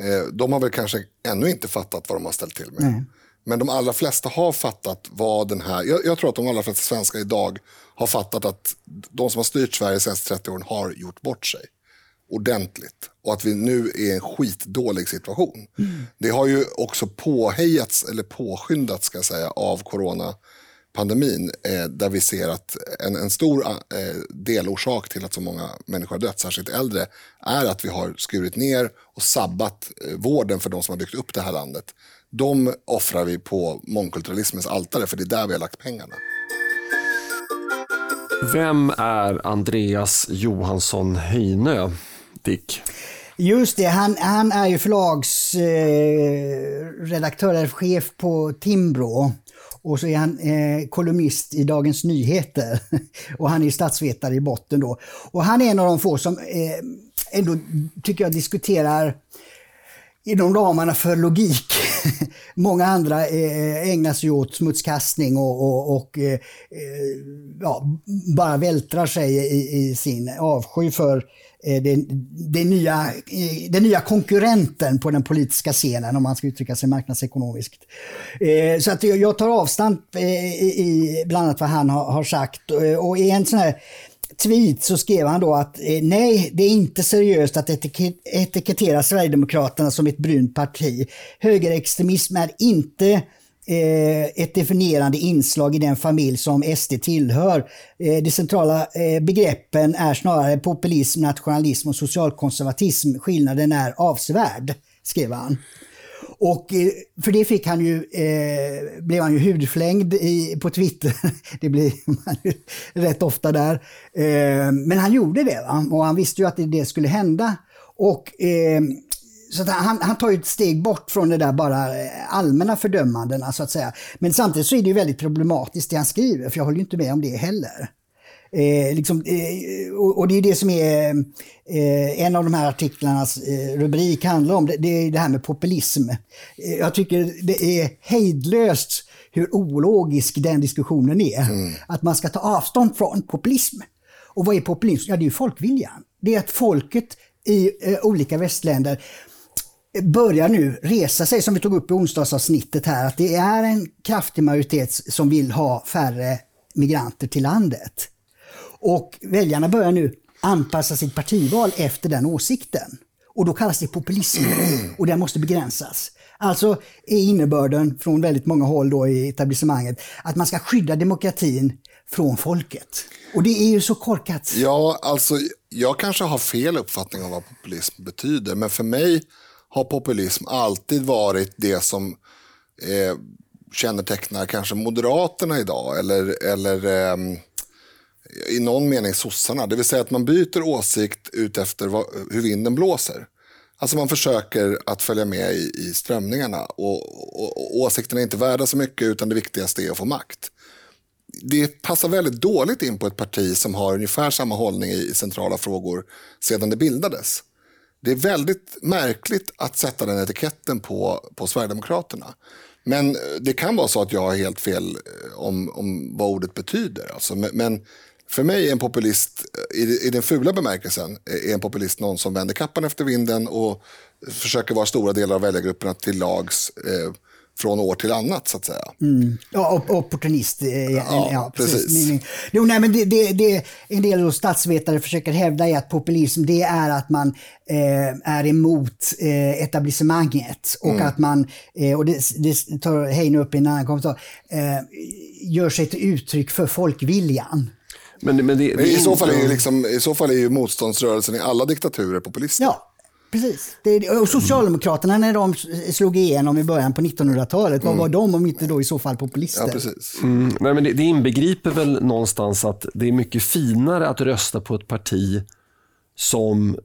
Eh, de har väl kanske ännu inte fattat vad de har ställt till med. Nej. Men de allra flesta har fattat vad den här... Jag, jag, tror att de allra flesta svenskar idag har fattat att de som har styrt Sverige de senaste 30 åren har gjort bort sig ordentligt och att vi nu är i en skitdålig situation. Mm. Det har ju också påhejats, eller påskyndats ska jag säga, av coronapandemin eh, där vi ser att en, en stor eh, delorsak till att så många människor har dött, särskilt äldre, är att vi har skurit ner och sabbat eh, vården för de som har byggt upp det här landet. de offrar vi på mångkulturalismens altare för det är där vi har lagt pengarna. Vem är Andreas Johansson Heinö, Dick? Just det, han, han är ju förlagsredaktör, eh, eller chef på Timbro. Och så är han eh, kolumnist i Dagens Nyheter. och han är statsvetare i botten då. Och han är en av de få som eh, ändå, tycker jag, diskuterar inom ramarna för logik. Många andra eh, ägnar sig åt smutskastning och, och, och eh, eh, ja, bara vältrar sig i, i sin avsky för den, den, nya, den nya konkurrenten på den politiska scenen om man ska uttrycka sig marknadsekonomiskt. Så att jag tar avstamp i bland annat vad han har, har sagt och i en sån här tweet så skrev han då att eh, nej, det är inte seriöst att etikettera Sverigedemokraterna som ett brunt parti. Högerextremism är inte eh, ett definierande inslag i den familj som SD tillhör. Eh, de centrala eh, begreppen är snarare populism, nationalism och socialkonservatism. Skillnaden är avsevärd, skrev han. Och eh, för det fick han ju, eh, blev han ju hudflängd i, på Twitter. Det blir man ju rätt ofta där. Eh, men han gjorde det va? och han visste ju att det, det skulle hända. Och eh, så han, han tar ju ett steg bort från det där bara eh, allmänna fördömandena så att säga. Men samtidigt så är det ju väldigt problematiskt det han skriver, för jag håller ju inte med om det heller. Eh, liksom, eh, och, och, det är det som är eh, en av de här artiklarnas eh, rubrik handlar om. Det, det, är det här med populism. Eh, jag tycker det är hejdlöst hur ologisk den diskussionen är. Mm. Att man ska ta avstånd från populism. Och vad är populism? Ja, det är folkviljan. Det är att folket i eh, olika västländer börjar nu resa sig, som vi tog upp i onsdagsavsnittet här, att det är en kraftig majoritet som vill ha färre migranter till landet. Och väljarna börjar nu anpassa sitt partival efter den åsikten. Och då kallas det populism och den måste begränsas. Alltså är innebörden från väldigt många håll då i etablissemanget att man ska skydda demokratin från folket. Och det är ju så korkat. Ja, alltså jag kanske har fel uppfattning om vad populism betyder, men för mig har populism alltid varit det som eh, kännetecknar kanske Moderaterna idag eller, eller eh, i någon mening sossarna. Det vill säga att man byter åsikt utefter hur vinden blåser. Alltså man försöker att följa med i, i strömningarna och, och, och åsikterna är inte värda så mycket utan det viktigaste är att få makt. Det passar väldigt dåligt in på ett parti som har ungefär samma hållning i centrala frågor sedan det bildades. Det är väldigt märkligt att sätta den etiketten på, på Sverigedemokraterna. Men det kan vara så att jag har helt fel eh, om, om vad ordet betyder. Alltså, men, men för mig är en populist, i, den fula bemärkelsen, är en populist någon som vänder kappan efter vinden och försöker vara stora delar av väljargrupperna till lags eh, från år till annat så att säga. Mm. Ja, opportunist. Eh, ja, ja, precis. precis. Jo, nej, men det, det, det en del statsvetare försöker hävda är att populism det är att man eh, är emot eh, etablissemanget och mm. att man, eh, och det, det tar Heine upp i en annan kommentar, eh, gör sig till uttryck för folkviljan. Men, men, det, men i, så fall är ju liksom, I så fall är ju motståndsrörelsen i alla diktaturer populister. Ja, precis. Det, och Socialdemokraterna när de slog igenom i början på 1900-talet, vad mm. var de om inte då i så fall populister? Ja, precis. Mm. Nej, men det, det inbegriper väl någonstans att det är mycket finare att rösta på ett parti som,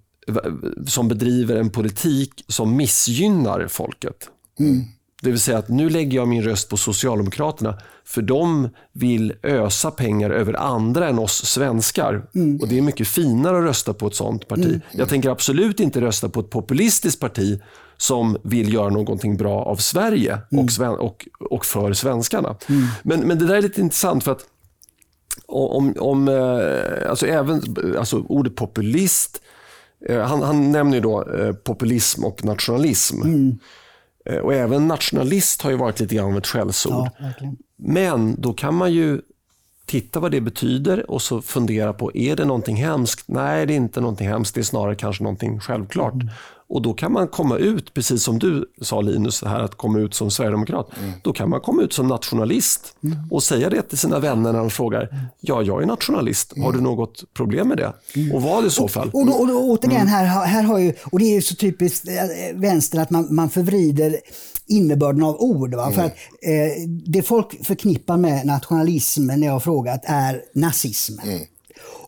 som bedriver en politik som missgynnar folket. Mm. Det vill säga att nu lägger jag min röst på Socialdemokraterna för de vill ösa pengar över andra än oss svenskar. Mm. Och Det är mycket finare att rösta på ett sånt parti. Mm. Jag tänker absolut inte rösta på ett populistiskt parti som vill göra någonting bra av Sverige mm. och, och, och för svenskarna. Mm. Men, men det där är lite intressant för att om, om eh, alltså även alltså ordet populist, eh, han, han nämner ju då eh, populism och nationalism. Eh, och även nationalist har ju varit lite grann av ett skällsord. Ja, Men då kan man ju titta vad det betyder och så fundera på, är det någonting hemskt? Nej, det är inte någonting hemskt. Det är snarare kanske någonting självklart. Mm. Och då kan man komma ut, precis som du sa Linus, här att komma ut som sverigedemokrat. Mm. Då kan man komma ut som nationalist mm. och säga det till sina vänner när de frågar, ja jag är nationalist, har du något problem med det? Och vad i så fall? Och, och, och då, återigen, här, här har ju, och det är ju så typiskt eh, vänstern att man, man förvrider innebörden av ord. Va? Mm. För att, eh, det folk förknippar med nationalism när jag har frågat är nazism. Mm.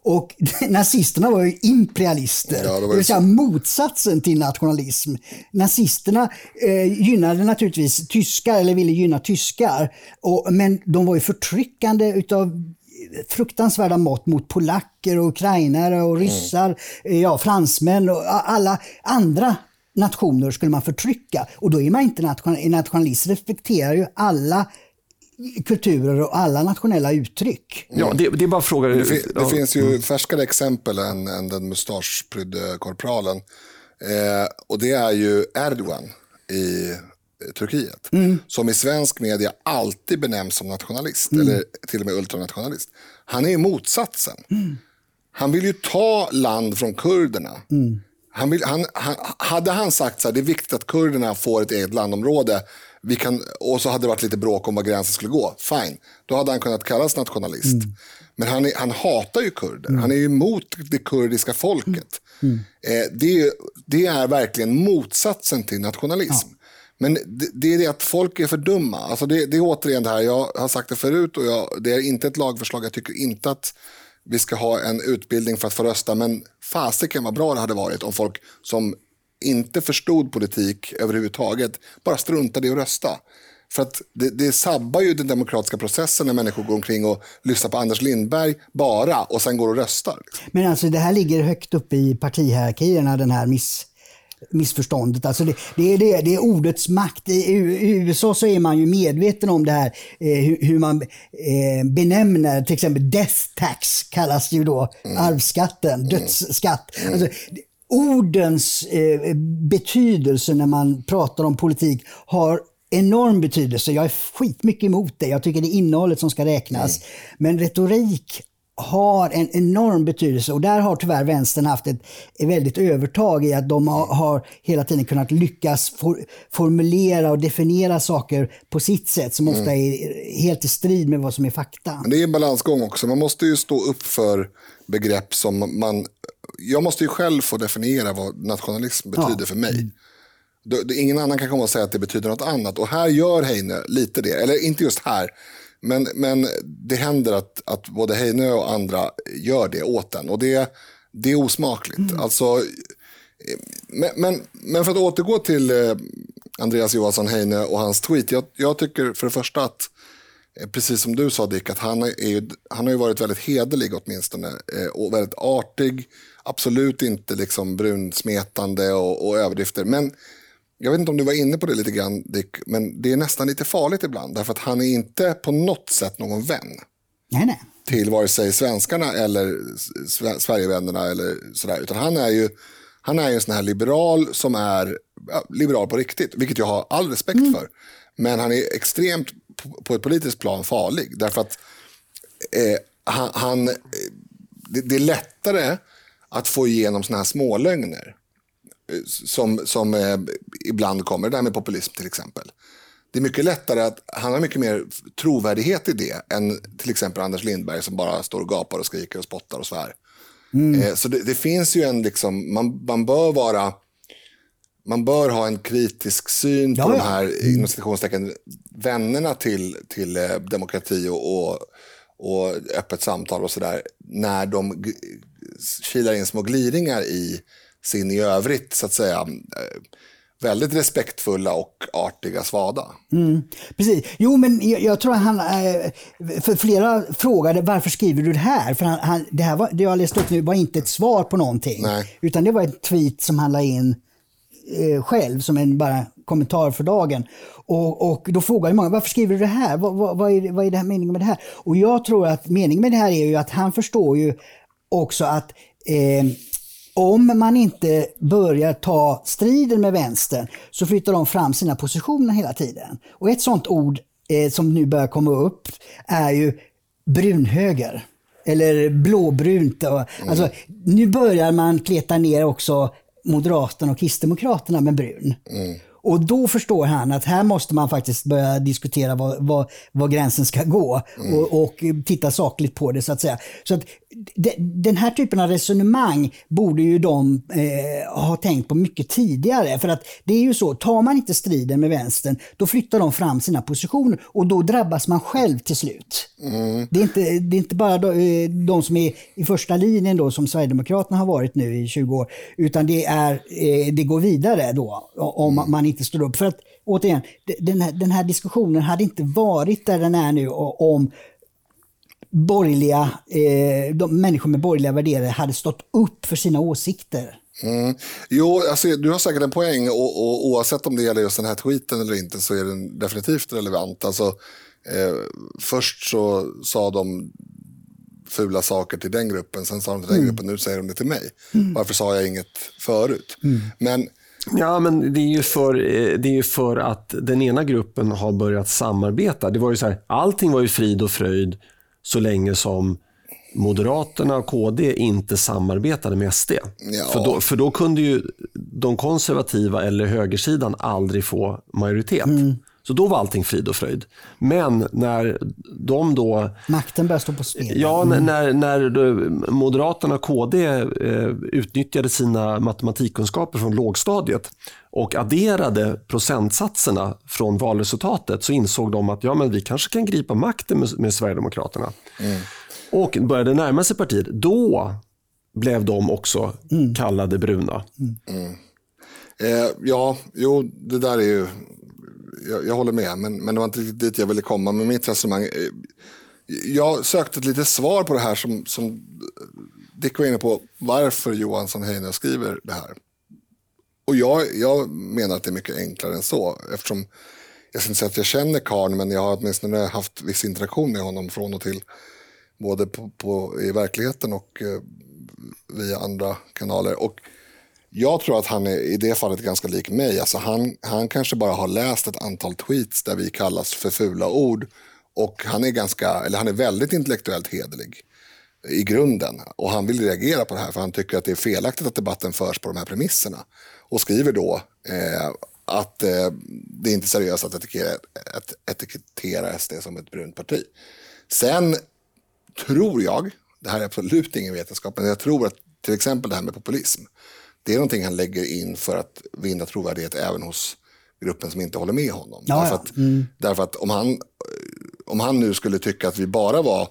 Och nazisterna var ju imperialister, ja, det, det vill säga motsatsen till nationalism. Nazisterna eh, gynnade naturligtvis tyskar, eller ville gynna tyskar, och, men de var ju förtryckande utav fruktansvärda mått mot polacker och ukrainare och ryssar, mm. ja, fransmän och alla andra nationer skulle man förtrycka. Och då är man inte national, nationalist, respekterar ju alla kulturer och alla nationella uttryck. Ja, det, det är bara fråga. Det, fin, det finns ju färskare exempel än, än den mustaschprydde korpralen. Eh, och det är ju Erdogan i Turkiet. Mm. Som i svensk media alltid benämns som nationalist. Mm. Eller till och med ultranationalist. Han är motsatsen. Mm. Han vill ju ta land från kurderna. Mm. Han vill, han, han, hade han sagt så här, det är viktigt att kurderna får ett eget landområde vi kan, och så hade det varit lite bråk om var gränsen skulle gå, fine. Då hade han kunnat kallas nationalist. Mm. Men han, är, han hatar ju kurder, mm. han är ju emot det kurdiska folket. Mm. Eh, det, det, är verkligen motsatsen till nationalism. Ja. Men det, det, är det att folk är för dumma. Alltså det, det är återigen det här, jag har sagt det förut och jag, det är inte ett lagförslag. Jag tycker inte att vi ska ha en utbildning för att få rösta. Men fasiken vad bra det hade varit om folk som inte förstod politik överhuvudtaget bara struntade i att rösta. För att det, det sabbar ju den demokratiska processen när människor går omkring och lyssnar på Anders Lindberg bara och sen går och röstar. Men alltså det här ligger högt upp i partihierarkierna, den här miss missförståndet. Alltså det, det, är det, det är ordets makt. I, I, USA så är man ju medveten om det här eh, hur, hur, man eh, benämner till exempel death tax kallas ju då mm. arvsskatten, dödsskatt. Mm. Alltså, ordens eh, betydelse när man pratar om politik har enorm betydelse. Jag är skitmycket emot det. Jag tycker det är innehållet som ska räknas. Mm. Men retorik har en enorm betydelse och där har tyvärr vänstern haft ett, väldigt övertag i att de har, har hela tiden kunnat lyckas for, formulera och definiera saker på sitt sätt som ofta mm. är helt i strid med vad som är fakta. Men det är en balansgång också. Man måste ju stå upp för begrepp som man... Jag måste ju själv få definiera vad nationalism betyder ja. för mig. Mm. Ingen annan kan komma och säga att det betyder något annat. Och här gör Heine lite det. Eller inte just här. Men, men det händer att, att både Heine och andra gör det åt den. Och det, det är osmakligt. Mm. Alltså, men, men, men, för att återgå till eh, Andreas Johansson Heine och hans tweet. Jag, jag tycker för det första att, eh, precis som du sa Dick, att han, är, han har ju varit väldigt hederlig åtminstone. Eh, och väldigt artig. Absolut inte liksom brunsmetande och, och överdrifter. Men jag vet inte om du var inne på det lite grann Dick, men det är nästan lite farligt ibland. Därför att han är inte på något sätt någon vän. Nej, nej. Till vare sig svenskarna eller Sverigevännerna eller sådär. Utan han är ju han är en sån här liberal som är ja, liberal på riktigt. Vilket jag har all respekt mm. för. Men han är extremt på ett politiskt plan farlig. Därför att eh, han, han det, det, är lättare att få igenom såna här smålögner som, som eh, ibland kommer, det här med populism till exempel. Det är mycket lättare att, han har mycket mer trovärdighet i det än till exempel Anders Lindberg som bara står och gapar och skriker och spottar och svär. Mm. Eh, så det, det, finns ju en, liksom, man, man bör vara, man bör ha en kritisk syn ja, på ja. de här inom citationstecken, vännerna till, till eh, demokrati och, och, och öppet samtal och sådär. När de kilar in små gliringar i sin i övrigt så att säga eh, väldigt respektfulla och artiga svada. Mm, precis. Jo, men jag, jag, tror att han... Eh, för flera frågade varför skriver du det här? För han, han, det, här var, det jag läste upp nu var inte ett svar på någonting. Nej. Utan det var ett tweet som han la in eh, själv som en bara kommentar för dagen. Och, och då frågar ju många varför skriver du det här? Vad, vad, vad, är, vad är det här meningen med det här? Och jag tror att meningen med det här är ju att han förstår ju också att eh, om man inte börjar ta striden med vänstern så flyttar de fram sina positioner hela tiden. Och ett sånt ord eh, som nu börjar komma upp är ju brunhöger. Eller blåbrunt. Och, mm. alltså, nu börjar man kleta ner också Moderaterna och Kristdemokraterna med Brun. Mm. Och då förstår han att här måste man faktiskt börja diskutera var, var, var gränsen ska gå Mm. och, och titta sakligt på det så att säga. Så att de, den här typen av resonemang borde ju de eh, ha tänkt på mycket tidigare. För att det är ju så, tar man inte striden med vänstern, då flyttar de fram sina positioner och då drabbas man själv till slut. Det, är inte, det är inte bara de, eh, de som är i första linjen då, som Sverigedemokraterna har varit nu i 20 år, utan det, är, eh, det går vidare då om man inte står upp. För att återigen, den här, den här diskussionen hade inte varit där den är nu om borgerliga, eh, de människor med borgerliga värderingar hade stått upp för sina åsikter. Mm. Jo, alltså, du har säkert en poäng och, och oavsett om det gäller just den här tweeten eller inte så är den definitivt relevant. Alltså, eh, först så sa de fula saker till den gruppen, sen sa de till den gruppen, nu säger de det till mig. Varför sa jag inget förut? Men Ja, men det är, ju för, eh, det är ju för att den ena gruppen har börjat samarbeta. Det var ju så här, allting var ju frid och fröjd så länge som Moderaterna och KD inte samarbetade med SD. Ja. För, då, för då kunde ju de konservativa eller högersidan aldrig få majoritet. Så då var allting frid och fröjd. Men när de då Makten börjar stå på spel. Ja, när- när, när då Moderaterna och KD eh, utnyttjade sina matematikkunskaper från lågstadiet och adderade procentsatserna från valresultatet så insåg de att ja, men vi kanske kan gripa makten med, med Sverigedemokraterna. Och började närma sig partiet. Då blev de också kallade bruna. Eh, ja, jo, det där är ju... Jag, jag håller med, men, men det var inte riktigt dit jag ville komma med mitt resonemang. Eh, jag sökte ett litet svar på det här som, som Dick var inne på. Varför Johansson Heine skriver det här. Och jag, jag menar att det är mycket enklare än så. Eftersom jag ska inte säga att jag känner karln men jag har åtminstone haft viss interaktion med honom från och till. Både på, på, i verkligheten och eh, via andra kanaler. Och jag tror att han är i det fallet ganska lik mig. Alltså han, han kanske bara har läst ett antal tweets där vi kallas för fula ord. Och han är, ganska, eller han är väldigt intellektuellt hederlig i grunden. Och han vill reagera på det här för han tycker att det är felaktigt att debatten förs på de här premisserna. Och skriver då eh, att eh, det är inte seriöst att etikettera, att etikettera SD som ett brunt parti. Sen tror jag, det här är absolut ingen vetenskap, men jag tror att till exempel det här med populism, det är någonting han lägger in för att vinna trovärdighet även hos gruppen som inte håller med honom. Ja, därför, att, därför att om han, om han nu skulle tycka att vi bara var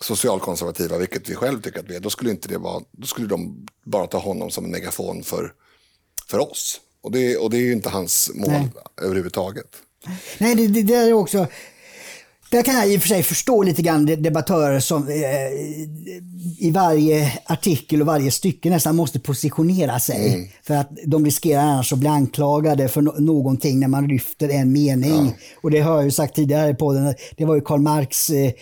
socialkonservativa, vilket vi själv tycker att vi är, då skulle, inte det vara, då skulle de bara ta honom som en megafon för, för oss. Och det, och det är ju inte hans mål Nej. överhuvudtaget. Nej, det, det, det är också... Där kan jag i och för sig förstå lite grann de- debattörer som eh, i varje artikel och varje stycke nästan måste positionera sig. För att de riskerar annars att bli anklagade för no- någonting när man lyfter en mening. Och det har jag ju sagt tidigare på den. Det var ju Karl Marx eh, eh,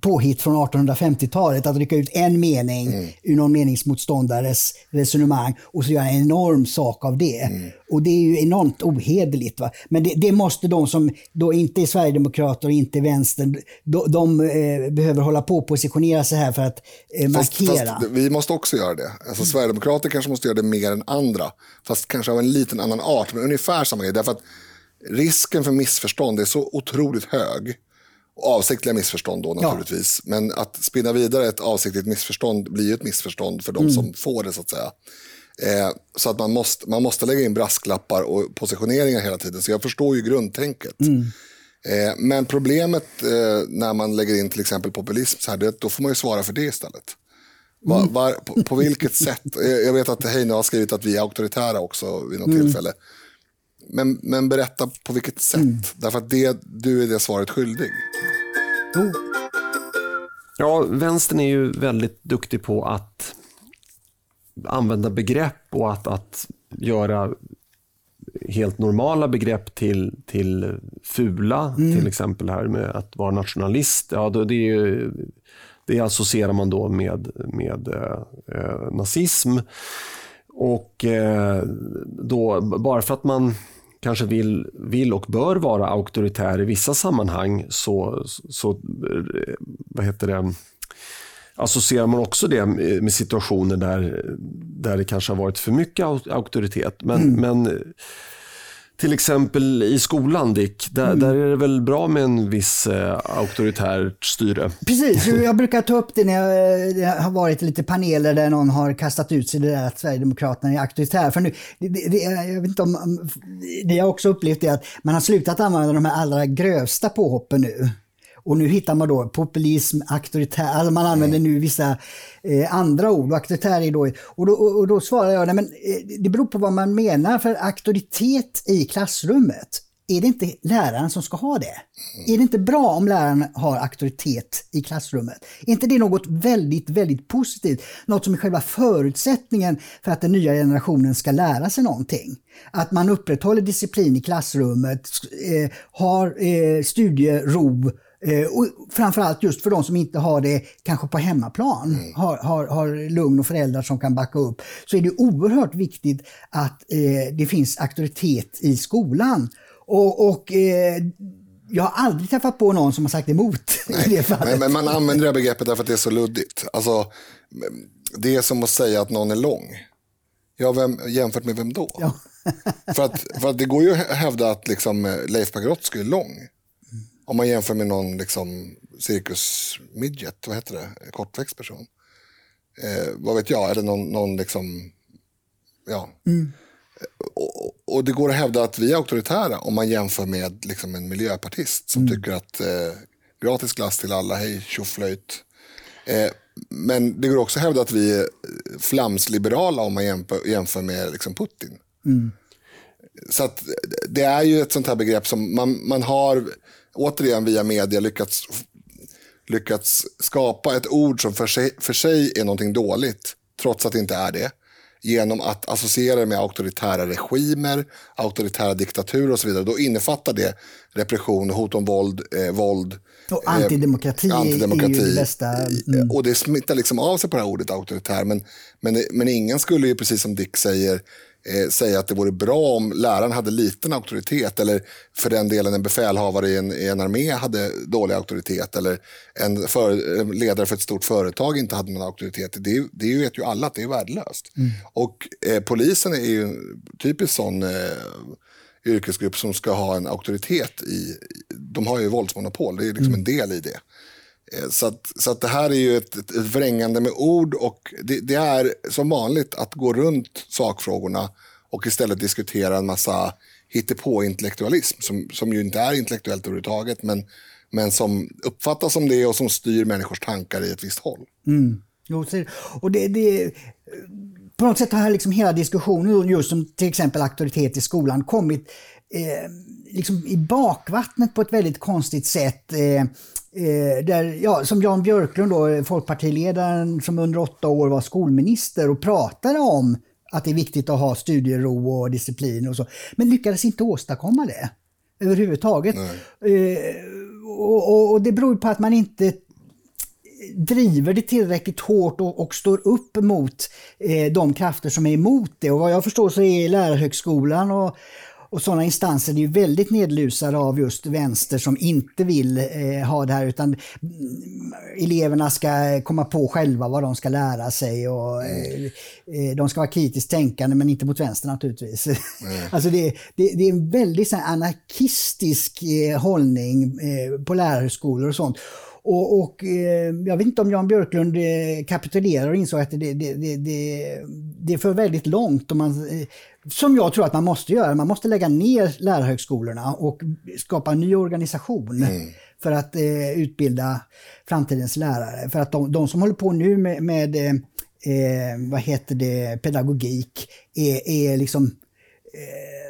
påhitt från 1850-talet att rycka ut en mening ur någon meningsmotståndares resonemang och så göra en enorm sak av det. Och det är ju enormt ohederligt. Va? Men det, det måste de som då inte är Sverigedemokrater och inte är vänstern, de, de eh, behöver hålla på och positionera sig här för att eh, Fast, markera. fast vi måste också göra det. Alltså, Sverigedemokrater kanske måste göra det mer än andra. Fast kanske av en liten annan art, men ungefär samma grej. Därför att risken för missförstånd är så otroligt hög. Avsiktliga missförstånd då naturligtvis. Men att spinna vidare ett avsiktligt missförstånd blir ju ett missförstånd för de som får det så att säga. Eh, så att man måste, man måste lägga in brasklappar och positioneringar hela tiden. Så jag förstår ju grundtänket. Eh, men problemet eh, när man lägger in till exempel populism, så här, det, då får man ju svara för det istället. Var, var, på, på vilket sätt? Eh, Jag vet att Heine har skrivit att vi är auktoritära också vid något tillfälle. Men, men berätta på vilket sätt. Därför att det, du är det svaret skyldig. Jo, Ja, vänstern är ju väldigt duktig på att använda begrepp och att, att göra helt normala begrepp till, till fula. Till exempel här med att vara nationalist. Ja, det, är ju, det associerar man då med, med eh, eh, nazism. Och eh, då, bara för att man kanske vill, vill och bör vara auktoritär i vissa sammanhang så, så vad heter det, associerar man också det med situationer där, där det kanske har varit för mycket auktoritet. Men, mm. men till exempel i skolan, Dick, där, mm. där, är det väl bra med en viss eh, auktoritärt styre? Precis, jag brukar ta upp det när jag, jag har varit lite paneler där någon har kastat ut sig det där att Sverigedemokraterna är auktoritär. För nu, det, det, jag vet inte om, det jag också upplevt är att man har slutat använda de här allra grövsta påhoppen nu. Och nu hittar man då populism, auktoritär, alltså man använder nu vissa eh, andra ord. Och auktoritär är då, och då, och då svarar jag, nej, men, eh, det beror på vad man menar för auktoritet i klassrummet. Är det inte läraren som ska ha det? Är det inte bra om läraren har auktoritet i klassrummet? Är inte det något väldigt, väldigt positivt? Något som är själva förutsättningen för att den nya generationen ska lära sig någonting. Att man upprätthåller disciplin i klassrummet, eh, har eh, studiero, och framförallt just för de som inte har det kanske på hemmaplan, mm. har, har, har lugn och föräldrar som kan backa upp, så är det oerhört viktigt att eh, det finns auktoritet i skolan. Och, och eh, jag har aldrig träffat på någon som har sagt emot Nej, i det fallet. Men, men man använder det begreppet därför att det är så luddigt. Alltså, det är som att säga att någon är lång. Ja, vem, jämfört med vem då? Ja. för, att, för att det går ju att hävda att liksom, Leif Pagrotsky är lång. Om man jämför med någon liksom, cirkus midget, vad heter det, kortväxt person. Eh, vad vet jag, är det någon, någon liksom, ja. Mm. Och, och, det går att hävda att vi är auktoritära om man jämför med liksom, en miljöpartist som mm. tycker att eh, gratis glass till alla, hej tjoflöjt. Eh, men det går också att hävda att vi är flamsliberala om man jämför, jämför med liksom, Putin. Mm. Så att, det är ju ett sånt här begrepp som man, man har återigen via media lyckats, lyckats skapa ett ord som för sig, för sig är någonting dåligt, trots att det inte är det. Genom att associera det med auktoritära regimer, auktoritära diktaturer och så vidare. Då innefattar det repression, hot om våld, eh, våld. Och antidemokrati, eh, antidemokrati är ju det bästa. Mm. Och det smittar liksom av sig på det här ordet auktoritär. Men, men, men ingen skulle ju, precis som Dick säger, eh, säga att det vore bra om läraren hade liten auktoritet eller för den delen en befälhavare i en, i en armé hade dålig auktoritet eller en, för, en ledare för ett stort företag inte hade någon auktoritet. Det, det vet ju alla att det är värdelöst. Mm. Och eh, polisen är ju en typisk sån eh, yrkesgrupp som ska ha en auktoritet i, de har ju våldsmonopol, det är liksom mm. en del i det. Eh, så, att, så att det här är ju ett, ett vrängande med ord och det, det, är som vanligt att gå runt sakfrågorna och istället diskutera en massa hittepå-intellektualism som, som ju inte är intellektuellt överhuvudtaget men, men som uppfattas som det och som styr människors tankar i ett visst håll. Mm. Jo, och det, det, på något sätt har liksom hela diskussionen just om till exempel auktoritet i skolan kommit eh, liksom i bakvattnet på ett väldigt konstigt sätt. Eh, Eh, där, ja, som Jan Björklund, då, folkpartiledaren som under åtta år var skolminister och pratade om att det är viktigt att ha studiero och disciplin och så, men lyckades inte åstadkomma det överhuvudtaget. Eh, och, och, och, det beror på att man inte driver det tillräckligt hårt och, och står upp mot eh, de krafter som är emot det. Och vad jag förstår så är Lärarhögskolan och och sådana instanser är ju väldigt nedlusade av just vänster som inte vill eh, ha det här utan mm, eleverna ska komma på själva vad de ska lära sig och eh, eh de ska vara kritiskt tänkande men inte mot vänster naturligtvis. Mm. alltså det, det, det, är en väldigt så anarkistisk eh, hållning eh, på lärarhögskolor och sånt. Och, och eh, jag vet inte om Jan Björklund eh, kapitulerar och insåg att det, det, det, det, det för väldigt långt. Och man, eh, som jag tror att man måste göra. Man måste lägga ner lärarhögskolorna och skapa en ny organisation mm. för att eh, utbilda framtidens lärare. För att de, de som håller på nu med, med eh, vad heter det, pedagogik är, är liksom eh,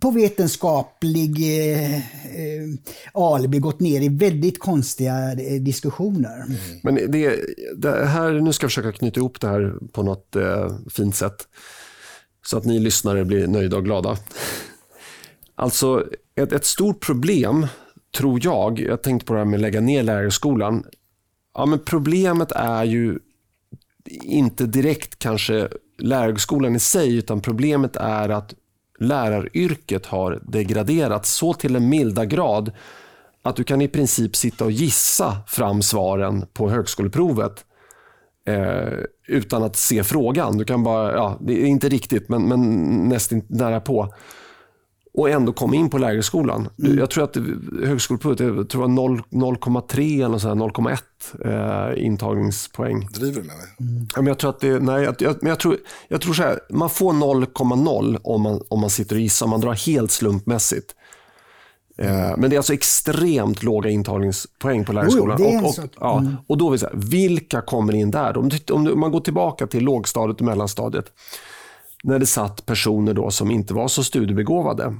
på vetenskaplig eh, eh, alibi gått ner i väldigt konstiga eh, diskussioner. Mm. Men det, det, här, nu ska jag försöka knyta ihop det här på något eh, fint sätt. Så att ni lyssnare blir nöjda och glada. Alltså, ett, ett stort problem, tror jag, jag tänkte på det här med att lägga ner lärarskolan. Ja, men problemet är ju inte direkt kanske lärarskolan i sig, utan problemet är att läraryrket har degraderats så till en milda grad att du kan i princip sitta och gissa fram svaren på högskoleprovet eh, utan att se frågan. Du kan bara, ja, det är inte riktigt, men, men nästan nära på. Och ändå komma in på lägerskolan. Mm. Jag tror att högskoleprovet jag tror 0,3 eller 0,1 eh, intagningspoäng. Driver du med mig? Mm. Ja, men jag tror att det, nej, jag, men jag tror, jag tror så här, man får 0,0 om man, om man sitter och gissar. Man drar helt slumpmässigt. Eh, men det är alltså extremt låga intagningspoäng på lärarskolan. Oh, och, och, ja, mm. och då vill säga, vilka kommer in där? Om, om man går tillbaka till lågstadiet och mellanstadiet, när det satt personer då som inte var så studiebegåvade.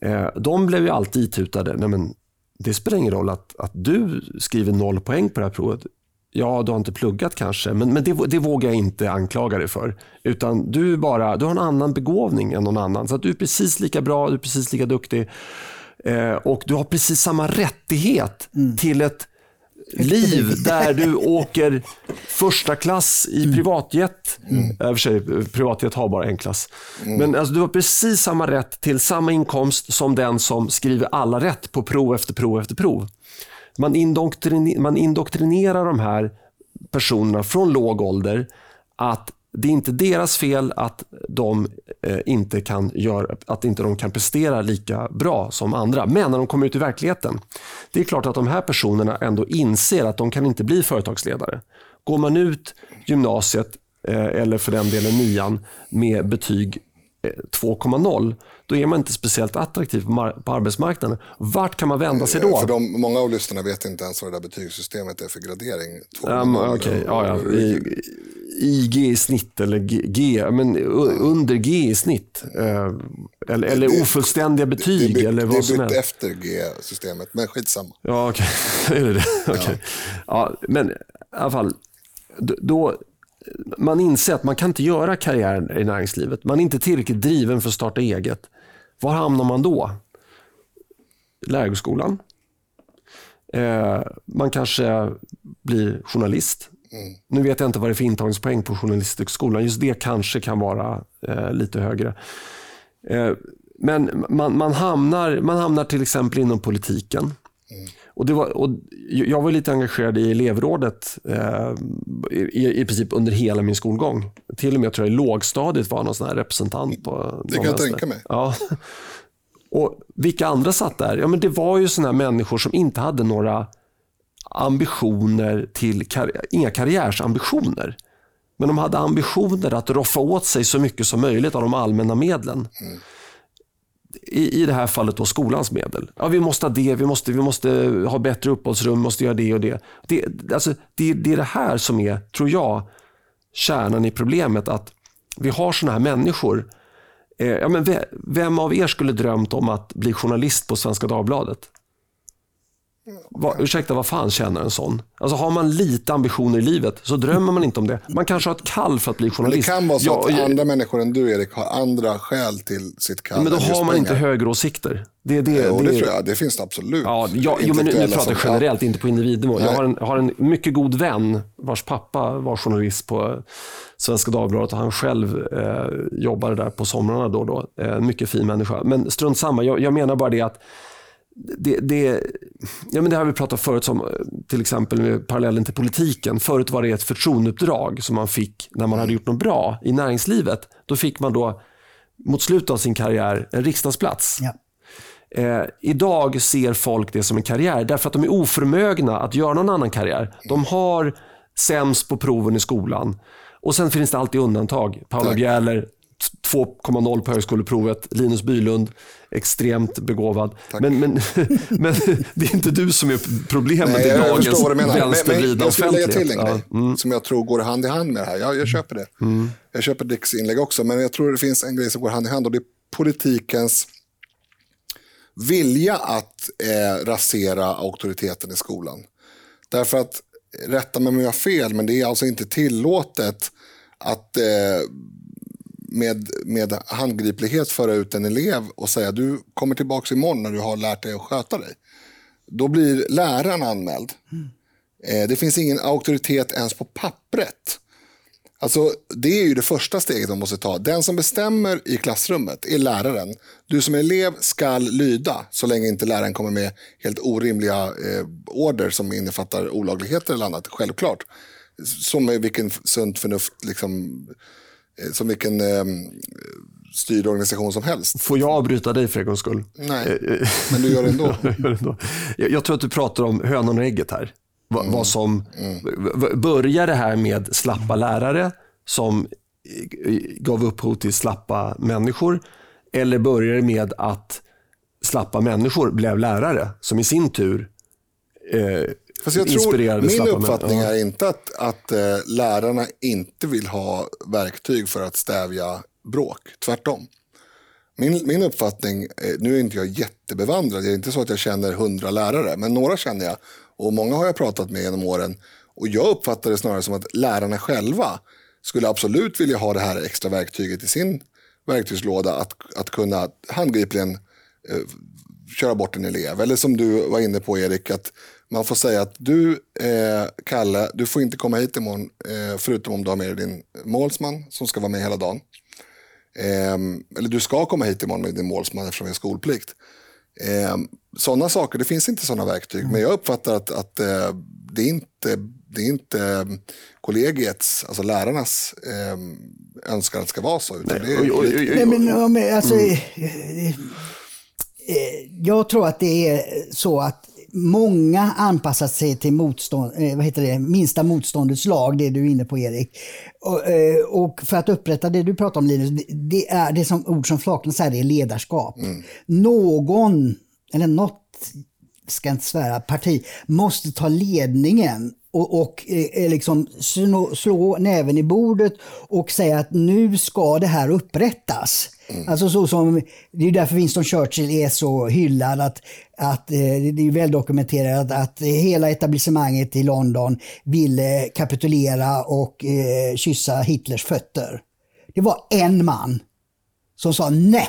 Eh, de blev ju alltid itutade, nej men det spelar ingen roll att, att du skriver noll poäng på det här provet. Ja, du har inte pluggat kanske, men, men det, det vågar jag inte anklaga dig för. Utan du, bara, du har en annan begåvning än någon annan. Så att du är precis lika bra, du är precis lika duktig. Eh, och du har precis samma rättighet mm. till ett liv där du åker första klass i mm. privatjet. Mm. Äh, för sig, privatjet har bara en klass. Mm. Men alltså, du har precis samma rätt till samma inkomst som den som skriver alla rätt på prov efter prov efter prov. Man, indoktriner, man indoktrinerar de här personerna från låg ålder att det är inte deras fel att de, Eh, inte, kan göra, att inte de kan prestera lika bra som andra. Men när de kommer ut i verkligheten, det är klart att de här personerna ändå inser att de kan inte bli företagsledare. Går man ut gymnasiet, eh, eller för den delen nian, med betyg eh, 2,0, då är man inte speciellt attraktiv på, arbetsmarknaden. Vart kan man vända sig då? För de, många av lyssnarna vet inte ens vad det där betygssystemet är för gradering. Um, okay. ja, ja. I, IG i snitt eller G, G men under G i snitt. Eh, eller, eller det, ofullständiga betyg. Det, det, eller vad det är efter G-systemet, men skitsamma. Ja, okej. Okay. är det det? Okay. Ja. ja. men i alla fall, då, man inser att man kan inte göra karriär i näringslivet. Man är inte tillräckligt driven för att starta eget. Var hamnar man då? Lärarhögskolan. Eh, man kanske blir journalist. Mm. Nu vet jag inte vad det är för intagningspoäng på Journalisthögskolan. Just det kanske kan vara eh, lite högre. Eh, men man, man, hamnar, man hamnar till exempel inom politiken. Mm. Och, det var, och jag var lite engagerad i elevrådet eh, i, i princip under hela min skolgång. Till och med tror jag i lågstadiet var någon sån här representant. På, det kan jag tänka mig. Ja. Och vilka andra satt där? Ja, men det var ju såna människor som inte hade några ambitioner till, inga karriärsambitioner. Men de hade ambitioner att roffa åt sig så mycket som möjligt av de allmänna medlen. Mm. I, I det här fallet då skolans medel. Ja, vi måste ha det, vi måste, vi måste ha bättre uppehållsrum, måste göra det och det. Det, alltså, det, det är det här som är, tror jag, kärnan i problemet. Att vi har sådana här människor. Eh, ja, men vem av er skulle drömt om att bli journalist på Svenska Dagbladet? Va, ursäkta, vad fan känner en sån? Alltså har man lite ambitioner i livet så drömmer man inte om det. Man kanske har ett kall för att bli journalist. Men det kan vara så ja, att jag, andra människor än du Erik har andra skäl till sitt kall. Men då har man pengar. inte högeråsikter. Det, det, jo, det, det, tror jag. Det finns det absolut. Ja, jag, jo, men nu, nu pratar jag generellt, inte på individnivå. Jag har, en, har en mycket god vän vars pappa var journalist på Svenska Dagbladet och han själv eh, jobbade där på somrarna då och då. Eh, mycket fin människa. Men strunt samma, jag, jag menar bara det att det, det, ja, men det har vi pratat förut om, till exempel med parallellen till politiken. Förut var det ett förtroendeuppdrag som man fick när man hade gjort något bra i näringslivet. Då fick man då mot slutet av sin karriär en riksdagsplats. Ja. Eh, idag ser folk det som en karriär därför att de är oförmögna att göra någon annan karriär. De har sämst på proven i skolan. Och Sen finns det alltid undantag. Paula Bjäller, 2,0 på högskoleprovet. Linus Bylund, extremt begåvad. Men, men, men det är inte du som är problemet Nej, i dagens vänstervridna Jag skulle lägga till en grej ja. mm. som jag tror går hand i hand med det här. Jag, jag köper det. Mm. Jag köper Dicks inlägg också, men jag tror det finns en grej som går hand i hand och det är politikens vilja att eh, rasera auktoriteten i skolan. Därför att, rätta mig om jag har fel, men det är alltså inte tillåtet att eh, med, med handgriplighet föra ut en elev och säga du kommer tillbaka imorgon när du har lärt dig att sköta dig. Då blir läraren anmäld. Mm. Eh, det finns ingen auktoritet ens på pappret. Alltså, det är ju det första steget man måste ta. Den som bestämmer i klassrummet är läraren. Du som elev ska lyda så länge inte läraren kommer med helt orimliga eh, order som innefattar olagligheter eller annat. Självklart. som med vilken sunt förnuft, liksom, som vilken eh, styrd organisation som helst. Får jag avbryta dig för en gångs skull? Nej, men du gör det ändå. jag, jag tror att du pratar om hönan och ägget här. Va, mm. Vad som, mm. Börjar det här med slappa lärare som gav upphov till slappa människor? Eller börjar det med att slappa människor blev lärare som i sin tur eh, Fast jag tror, min uppfattning är inte att, att eh, lärarna inte vill ha verktyg för att stävja bråk. Tvärtom. Min, min uppfattning, eh, nu är inte jag jättebevandrad, det är inte så att jag känner hundra lärare, men några känner jag. Och många har jag pratat med genom åren. Och jag uppfattar det snarare som att lärarna själva skulle absolut vilja ha det här extra verktyget i sin verktygslåda. Att, att kunna handgripligen eh, köra bort en elev. Eller som du var inne på Erik, att man får säga att du, eh, Kalle, du får inte komma hit imorgon eh, förutom om du har med dig din målsman som ska vara med hela dagen. Eh, eller du ska komma hit imorgon med din målsman eftersom vi har skolplikt. Eh, sådana saker, det finns inte sådana verktyg. Mm. Men jag uppfattar att, att eh, det, är inte, det är inte ehm, kollegiets, alltså lärarnas eh, önskan att det ska vara så. Utan Nej. Det är, Nej, men, alltså, mm. Jag tror att det är så att många anpassat sig till motstånd, eh, vad heter det, minsta motståndets lag, det du är inne på Erik. Och, eh, och för att upprätta det du pratar om Linus, det är det som ord som flaknas här, det är ledarskap. Mm. Någon, eller något, ska inte svära, parti måste ta ledningen och, och eh, liksom slå, slå näven i bordet och säga att nu ska det här upprättas. Mm. Alltså så som, det är därför Winston Churchill är så hyllad. Att, att, eh, det är väl dokumenterat att hela etablissemanget i London ville kapitulera och eh, kyssa Hitlers fötter. Det var en man som sa nej,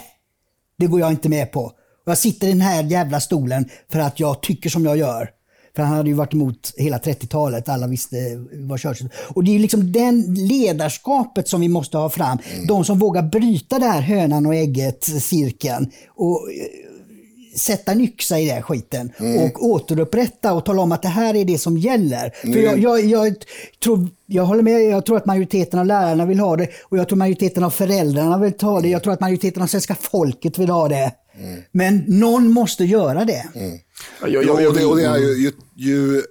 det går jag inte med på. Jag sitter i den här jävla stolen för att jag tycker som jag gör. För han hade ju varit emot hela 30-talet. Alla visste vad Churchill... Och det är liksom den ledarskapet som vi måste ha fram. Mm. De som vågar bryta det här hönan och ägget-cirkeln. Och eh, sätta en yxa i den skiten mm. och återupprätta och tala om att det här är det som gäller. Mm. För jag, jag, jag, tror, jag håller med, jag tror att majoriteten av lärarna vill ha det och jag tror majoriteten av föräldrarna vill ta det. Jag tror att majoriteten av svenska folket vill ha det. Mm. Men någon måste göra det. Mm. Jag, jag, jag, och, det, och det är ju, ju, ju,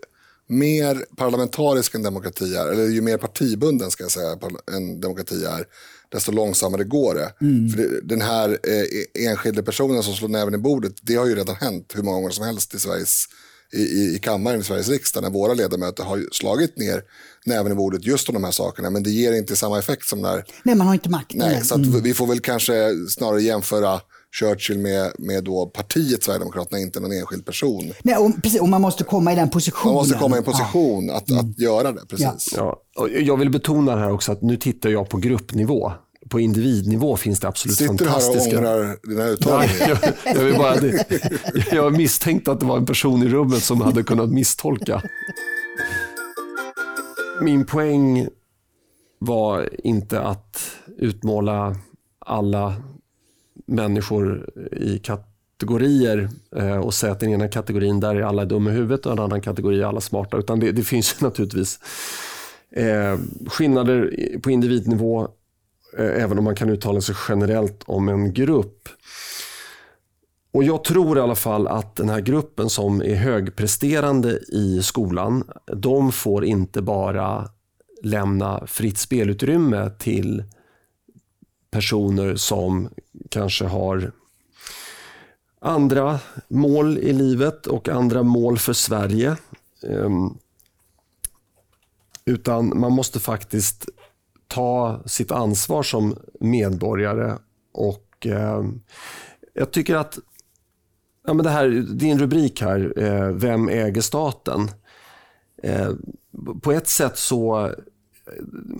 mer parlamentarisk en demokrati är, eller ju mer partibunden ska jag säga, en demokrati är, desto långsammare går det. Mm. För det, den här eh, enskilda personen som slår näven i bordet, det har ju redan hänt hur många gånger som helst i Sveriges i, i, i kammaren i Sveriges riksdag när våra ledamöter har slagit ner näven i bordet just om de här sakerna. Men det ger inte samma effekt som när... Nej, man har inte makten. Nej, så mm. vi får väl kanske snarare jämföra Churchill med, med då partiet Sverigedemokraterna, inte någon enskild person. Nej, och, precis, och man måste komma i den positionen. Man måste komma i en position ja. att, att mm. göra det. Precis. Ja. Ja. jag vill betona här också att nu tittar jag på gruppnivå på individnivå finns det absolut Sitter fantastiska... Sitter du här och ångrar dina uttalanden? jag, jag, bara, jag misstänkte att det var en person i rummet som hade kunnat misstolka. Min poäng var inte att utmåla alla människor i kategorier eh, och säga att den ena kategorin där är alla dumma i huvudet och den andra kategorin är alla smarta. Utan det, det finns naturligtvis eh, skillnader på individnivå eh, även om man kan uttala sig generellt om en grupp. Och Jag tror i alla fall att den här gruppen som är högpresterande i skolan, de får inte bara lämna fritt spelutrymme till personer som kanske har andra mål i livet och andra mål för Sverige. Ehm, utan man måste faktiskt ta sitt ansvar som medborgare och ehm, jag tycker att ja, men det här, din rubrik här, eh, Vem äger staten? Eh, på ett sätt så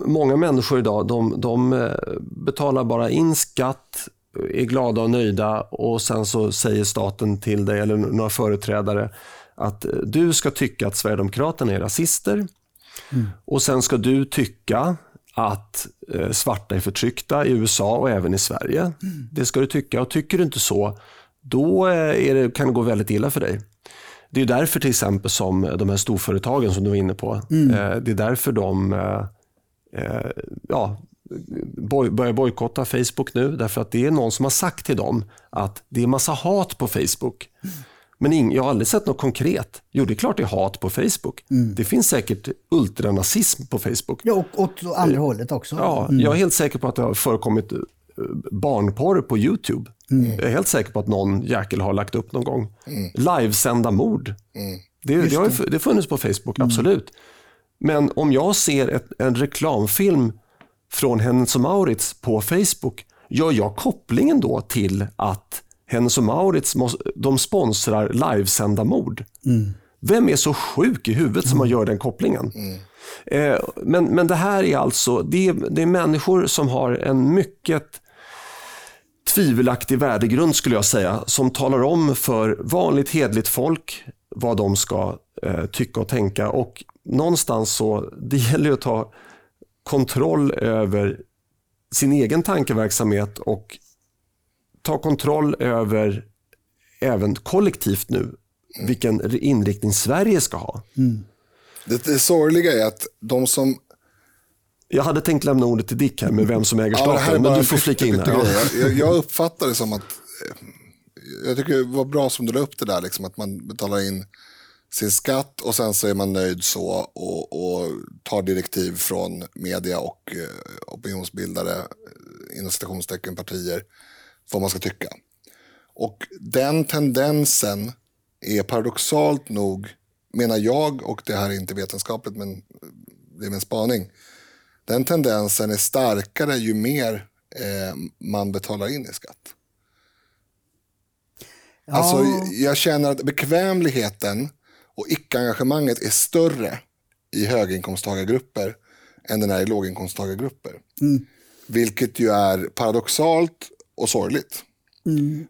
många människor idag de, de eh, betalar bara in skatt, är glada och nöjda och sen så säger staten till dig eller några företrädare att eh, du ska tycka att Sverigedemokraterna är rasister mm. och sen ska du tycka att eh, svarta är förtryckta i USA och även i Sverige. Mm. Det ska du tycka och tycker du inte så, då det, kan det gå väldigt illa för dig. Det är därför till exempel som de här storföretagen som du var inne på, eh, det är därför de eh, ja, boj, börjar bojkotta Facebook nu. Därför att det är någon som har sagt till dem att det är massa hat på Facebook. Men ing, jag har aldrig sett något konkret. Jo, det är klart det är hat på Facebook. Det finns säkert ultranazism på Facebook. Ja, och åt andra hållet också. Ja, Jag är helt säker på att det har förekommit eh, barnporr på YouTube. Jag är helt säker på att någon jäkel har lagt upp någon gång. Livesända mord. Det, det har det funnits på Facebook, absolut. Men om jag ser ett, en reklamfilm från Hennes och Mauritz på Facebook, gör jag kopplingen då till att Hennes och Mauritz de sponsrar livesända mord? Vem är så sjuk i huvudet som man gör den kopplingen? Eh, men, men det här är alltså, det är, det är människor som har en mycket tvivelaktig värdegrund skulle jag säga, som talar om för vanligt hedligt folk vad de ska eh, tycka och tänka. Och någonstans så, det gäller ju att ta kontroll över sin egen tankeverksamhet och ta kontroll över även kollektivt nu vilken inriktning Sverige ska ha. Det, det sorgliga är att de som... Jag hade tänkt lämna ordet till Dick här med vem som äger Ja, staten, bara men du får flika in här. Ja. Jag, jag uppfattar det som att... eh, Jag tycker det var bra som du la upp det där, liksom, att man betalar in sin skatt och sen så är man nöjd så och, och tar direktiv från media och eh, opinionsbildare, eh, inom citationstecken partier, vad man ska tycka. Och den tendensen är paradoxalt nog, menar jag, och det här är inte vetenskapligt men det är min spaning, den tendensen är starkare ju mer eh, man betalar in i skatt. Alltså, jag känner att bekvämligheten och icke-engagemanget är större i höginkomsttagargrupper än den är i låginkomsttagargrupper. Vilket ju är paradoxalt och sorgligt.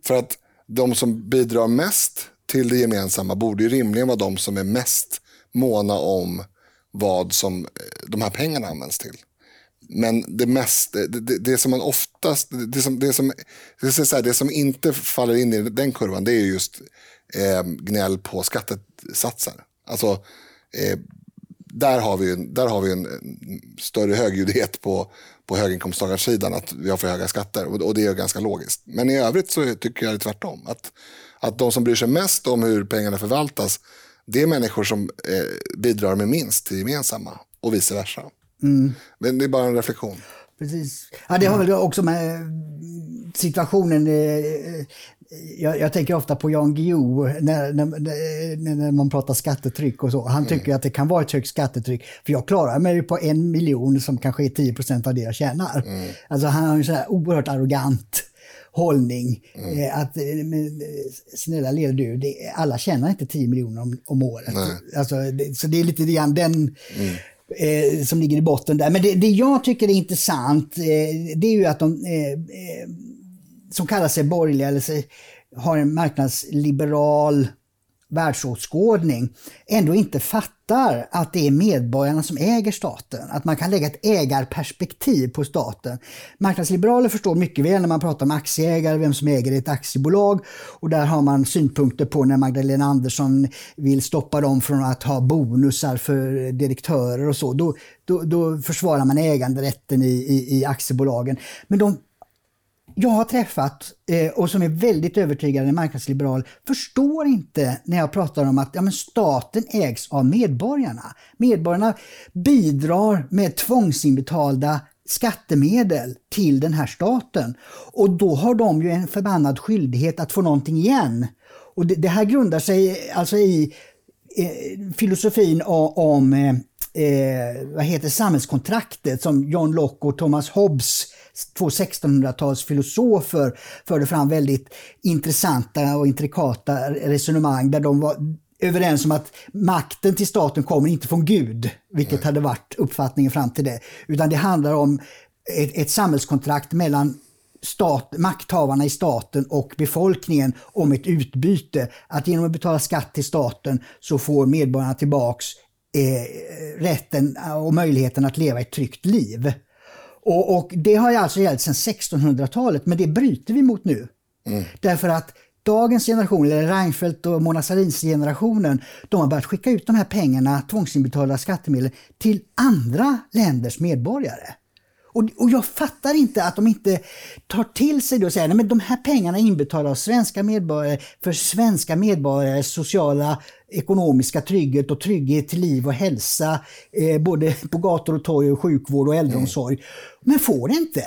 För att de som bidrar mest till det gemensamma borde ju rimligen vara de som är mest måna om vad som eh, de här pengarna används till. Men det, mest, det, det, det som man oftast, det som, det, som, det, som, det som inte faller in i den kurvan det är just eh, gnäll på skattesatser. Alltså, eh, där har vi, en- där har vi en, en större högljuddhet på, på höginkomsttagarsidan att vi har för höga skatter och, och det är ganska logiskt. Men i övrigt så tycker jag det är tvärtom. Att, att de som bryr sig mest om hur pengarna förvaltas det är människor som eh, bidrar med minst till gemensamma och vice versa. Men det är bara en reflektion. Precis. Ja, det har väl också med situationen... Jag, jag tänker ofta på Jan Guillou när, när, när, man pratar skattetryck och så. Han tycker att det kan vara ett högt skattetryck. För jag klarar mig på en miljon som kanske är 10 procent av det jag tjänar. Alltså han har en sån här oerhört arrogant hållning. Eh, att, eh, men, eh, snälla lille du, det, alla tjänar inte 10 miljoner om, om året. Alltså, det, så det är lite grann den eh, som ligger i botten där. Men det, det jag tycker är intressant, eh, det är ju att de eh, som kallar sig borgerliga eller sig, har en marknadsliberal världsåskådning ändå inte fattar att det är medborgarna som äger staten. Att man kan lägga ett ägarperspektiv på staten. Marknadsliberaler förstår mycket väl när man pratar om aktieägare, vem som äger ett aktiebolag. Och där har man synpunkter på när Magdalena Andersson vill stoppa dem från att ha bonusar för direktörer och så. Då, då, då försvarar man äganderätten i, i, i aktiebolagen. Men de jag har träffat eh, och som är väldigt övertygade marknadsliberal förstår inte när jag pratar om att ja, men staten ägs av medborgarna. Medborgarna bidrar med tvångsinbetalda skattemedel till den här staten. Och då har de ju en förbannad skyldighet att få någonting igen. Och det, det här grundar sig alltså i eh, filosofin om eh, eh, vad heter samhällskontraktet som John Locke och Thomas Hobbes, två 1600-talsfilosofer, förde fram väldigt intressanta och intrikata resonemang där de var överens om att makten till staten kommer inte från Gud, vilket hade varit uppfattningen fram till det, utan det handlar om ett, ett samhällskontrakt mellan stat, makthavarna i staten och befolkningen om ett utbyte. Att genom att betala skatt till staten så får medborgarna tillbaks eh, rätten och möjligheten att leva ett tryggt liv. Och, och Det har ju alltså gällt sedan 1600-talet, men det bryter vi mot nu. Därför att dagens generation, eller Reinfeldt och Mona Sahlins generationen, de har börjat skicka ut de här pengarna, tvångsinbetalda skattemedel, till andra länders medborgare. Och, och jag fattar inte att de inte tar till sig det och säger att de här pengarna är inbetalda av svenska medborgare för svenska medborgares sociala ekonomiska trygghet och trygghet till liv och hälsa, eh, både på gator och torg, och sjukvård och äldreomsorg. Mm. Men får det inte.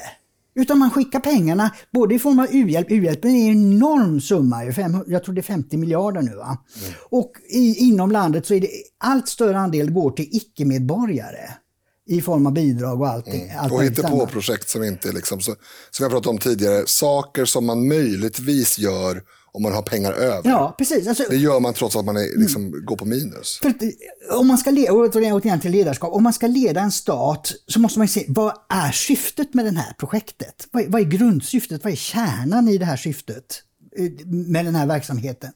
Utan man skickar pengarna både i form av u-hjälp, u-hjälpen är en enorm summa, jag tror det är 50 miljarder nu. Va? Mm. Och i, inom landet så är det allt större andel går till icke-medborgare i form av bidrag och allting. Mm. Allt och inte på projekt som inte är, liksom, som jag pratade om tidigare, saker som man möjligtvis gör om man har pengar över. Ja, precis. Alltså, det gör man trots att man är, liksom, mm. går på minus. För om man ska leda, återigen till ledarskap, om man ska leda en stat så måste man se vad är syftet med det här projektet? Vad är, vad är grundsyftet? Vad är kärnan i det här syftet? Eh, med den här verksamheten.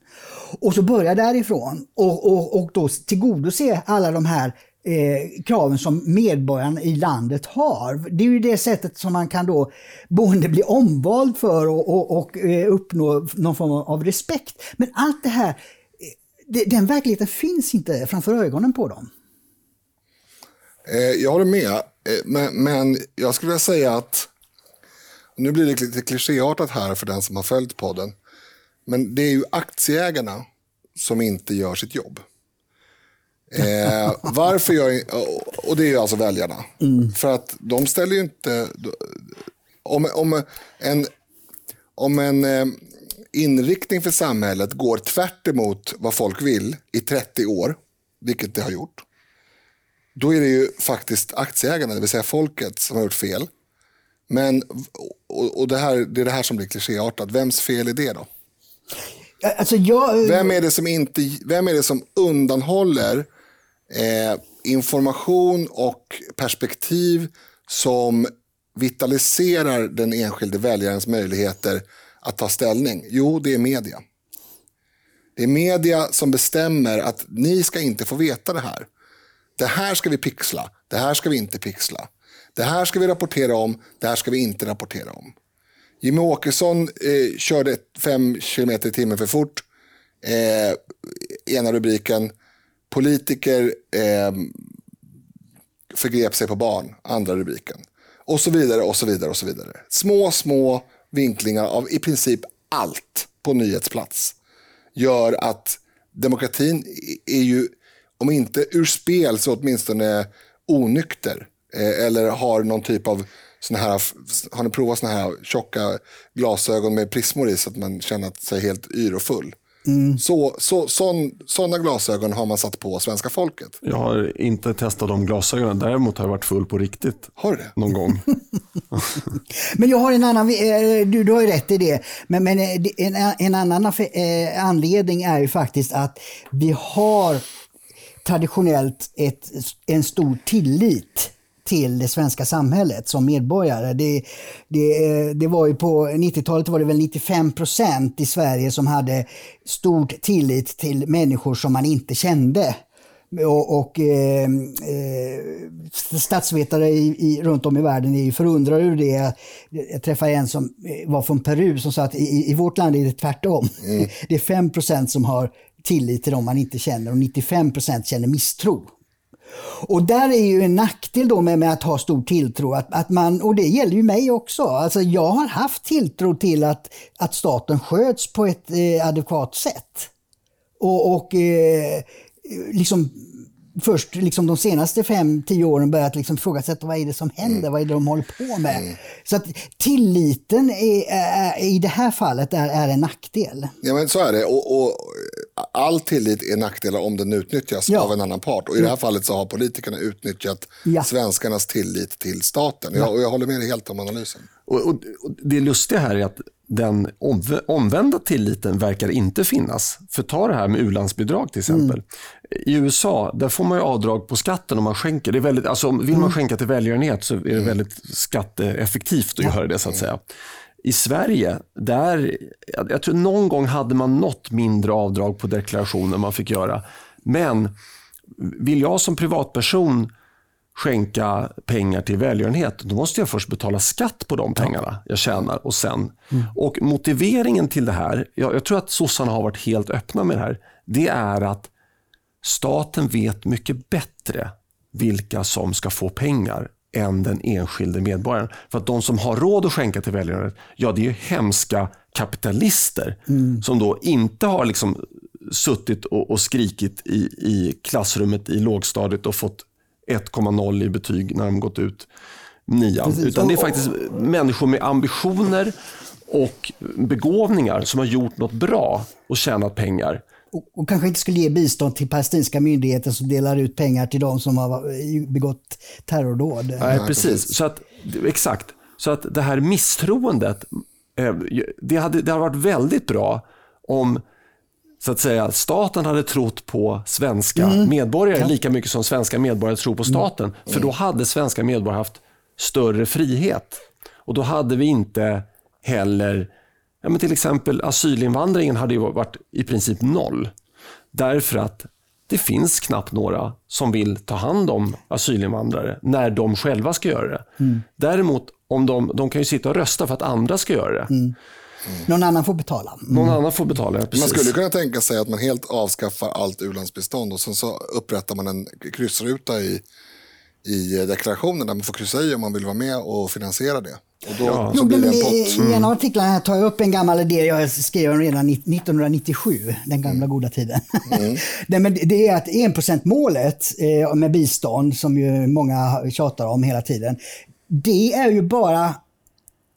Och så börja därifrån och, och, och då tillgodose alla de här eh, kraven som medborgarna i landet har. Det är ju det sättet som man kan då boende bli omvald för och, och, och eh, uppnå någon form av respekt. Men allt det här, eh, den verkligheten finns inte framför ögonen på dem. Eh, jag håller med, men, men jag skulle vilja säga att nu blir det lite klichéartat här för den som har följt podden. Men det är ju aktieägarna som inte gör sitt jobb. Eh, varför gör Och det är alltså väljarna. Mm. För att de ställer ju inte... Om, om en, om en eh, inriktning för samhället går tvärt vad folk vill i 30 år, vilket det har gjort, då är det ju faktiskt aktieägarna, det vill säga folket, som har gjort fel. Men, och, och det, här, det är det här som blir klichéartat. Vems fel är det då? Alltså jag... vem, är det som inte, vem är det som undanhåller eh, information och perspektiv som vitaliserar den enskilde väljarens möjligheter att ta ställning? Jo, det är media. Det är media som bestämmer att ni ska inte få veta det här. Det här ska vi pixla, det här ska vi inte pixla. Det här ska vi rapportera om, det här ska vi inte rapportera om. Jimmy Åkesson eh, körde 5 km i timmen för fort. Eh, ena rubriken. Politiker eh, förgrep sig på barn, andra rubriken. Och så vidare och så vidare och så vidare. Små, små vinklingar av i princip allt på nyhetsplats gör att demokratin är ju, om inte ur spel så åtminstone onykter. Eh, eller har någon typ av såna här, har ni provat såna här tjocka glasögon med prismor i så att man känner sig helt yr och full? Mm. Så, så, sådana glasögon har man satt på svenska folket. Jag har inte testat de glasögonen. Däremot har jag varit full på riktigt. Har du det? Någon gång. men jag har en annan, eh, du, du har ju rätt i det. Men, men eh, en, en annan eh, anledning är ju faktiskt att vi har traditionellt ett, en stor tillit till det svenska samhället som medborgare. Det, det, det var ju på 90-talet var det väl 95 procent i Sverige som hade stort tillit till människor som man inte kände. Och, och eh, eh, statsvetare i, i, runt om i världen är förundrade över det. Jag träffade en som var från Peru som sa att i, i vårt land är det tvärtom. Mm. Det är 5% som har tillit till dem man inte känner och 95% känner misstro. Och där är ju en nackdel då med, med att ha stor tilltro, att, att man, och det gäller ju mig också. Alltså jag har haft tilltro till att, att staten sköts på ett eh, adekvat sätt. Och, och eh, liksom först liksom de senaste fem, tio åren börjat liksom ifrågasätta vad är det som händer, mm. vad är det de håller på med. Mm. Så att tilliten är, är, i det här fallet är, är en nackdel. Ja men så är det. Och, och all tillit är nackdelar om den utnyttjas ja. av en annan part. Och i det här fallet så har politikerna utnyttjat ja. svenskarnas tillit till staten. Ja. Jag, och jag håller med dig helt om analysen. Och, och, och det lustiga här är att den omvända tilliten verkar inte finnas. För ta det här med ulandsbidrag till exempel. Mm. I USA där får man avdrag på skatten om man skänker. Det är väldigt, alltså, vill man mm. skänka till välgörenhet så är det mm. väldigt skatteeffektivt att göra det så att säga. I Sverige, där, jag tror någon gång hade man något mindre avdrag på deklarationen man fick göra. Men vill jag som privatperson skänka pengar till välgörenhet, då måste jag först betala skatt på de pengarna jag tjänar. Och sen. Mm. Och motiveringen till det här, jag, jag tror att sossarna har varit helt öppna med det här, det är att staten vet mycket bättre vilka som ska få pengar än den enskilde medborgaren. För att de som har råd att skänka till välgörenhet, ja det är ju hemska kapitalister mm. som då inte har liksom suttit och, och skrikit i, i klassrummet i lågstadiet och fått 1,0 i betyg när de gått ut nian. Precis. Utan det är faktiskt människor med ambitioner och begåvningar som har gjort något bra och tjänat pengar. Och, och, kanske inte skulle ge bistånd till palestinska myndigheter som delar ut pengar till de som har begått terrordåd. Nej, precis. Så att, exakt. Så att det här misstroendet, eh, det hade, det hade varit väldigt bra om så att säga, staten hade trott på svenska mm. medborgare ja. lika mycket som svenska medborgare tror på mm. staten. Mm. För då hade svenska medborgare haft större frihet. Och då hade vi inte heller, ja men till exempel asylinvandringen hade ju varit i princip noll. Därför att det finns knappt några som vill ta hand om asylinvandrare när de själva ska göra det. Mm. Däremot, om de, de kan ju sitta och rösta för att andra ska göra det. Mm. Mm. Någon annan får betala. Mm. Någon annan får betala, ja, Man skulle kunna tänka sig att man helt avskaffar allt u-landsbistånd och sen så upprättar man en kryssruta i, i deklarationen där man får kryssa i om man vill vara med och finansiera det. Och då, ja. jo, men, I mm. en av artiklarna tar jag upp en gammal idé jag skrev redan 1997, den gamla mm. goda tiden. Mm. Men det är att enprocentsmålet eh, med bistånd, som ju många tjatar om hela tiden, det är ju bara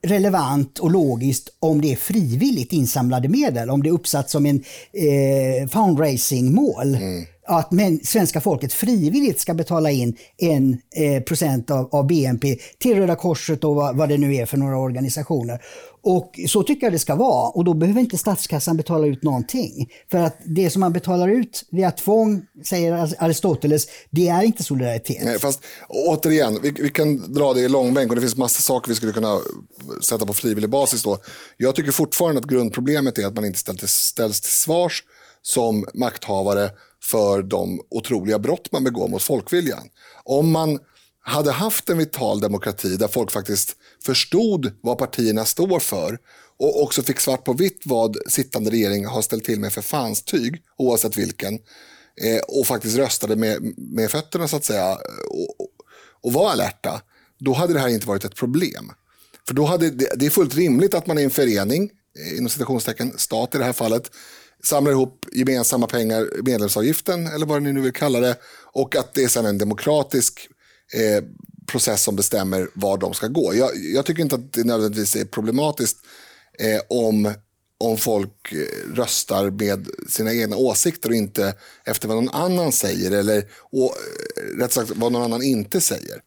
relevant och logiskt om det är frivilligt insamlade medel, om det är uppsatt som en eh, fundraising-mål. Mm. Att men, svenska folket frivilligt ska betala in en eh, procent av, av, BNP till Röda Korset och vad, vad det nu är för några organisationer. Och så tycker jag det ska vara och då behöver inte statskassan betala ut någonting. För att det som man betalar ut via tvång, säger Aristoteles, det är inte solidaritet. Nej, fast återigen, vi, vi kan dra det i långbänk och det finns massa saker vi skulle kunna sätta på frivillig basis då. Jag tycker fortfarande att grundproblemet är att man inte ställs, ställs till svars som makthavare för de otroliga brott man begår mot folkviljan. Om man hade haft en vital demokrati där folk faktiskt förstod vad partierna står för och också fick svart på vitt vad sittande regering har ställt till med för fanstyg, oavsett vilken, eh, och faktiskt röstade med, med fötterna så att säga och, och var alerta, då hade det här inte varit ett problem. För då hade det, det är fullt rimligt att man är en förening, eh, inom citationstecken, stat i det här fallet, samlar ihop gemensamma pengar, medlemsavgiften eller vad ni nu vill kalla det, och att det är sedan en demokratisk eh, process som bestämmer var de ska gå. Jag, jag, tycker inte att det nödvändigtvis är problematiskt eh, om, om folk eh, röstar med sina egna åsikter och inte efter vad någon annan säger eller och, eh, rätt sagt vad någon annan inte säger.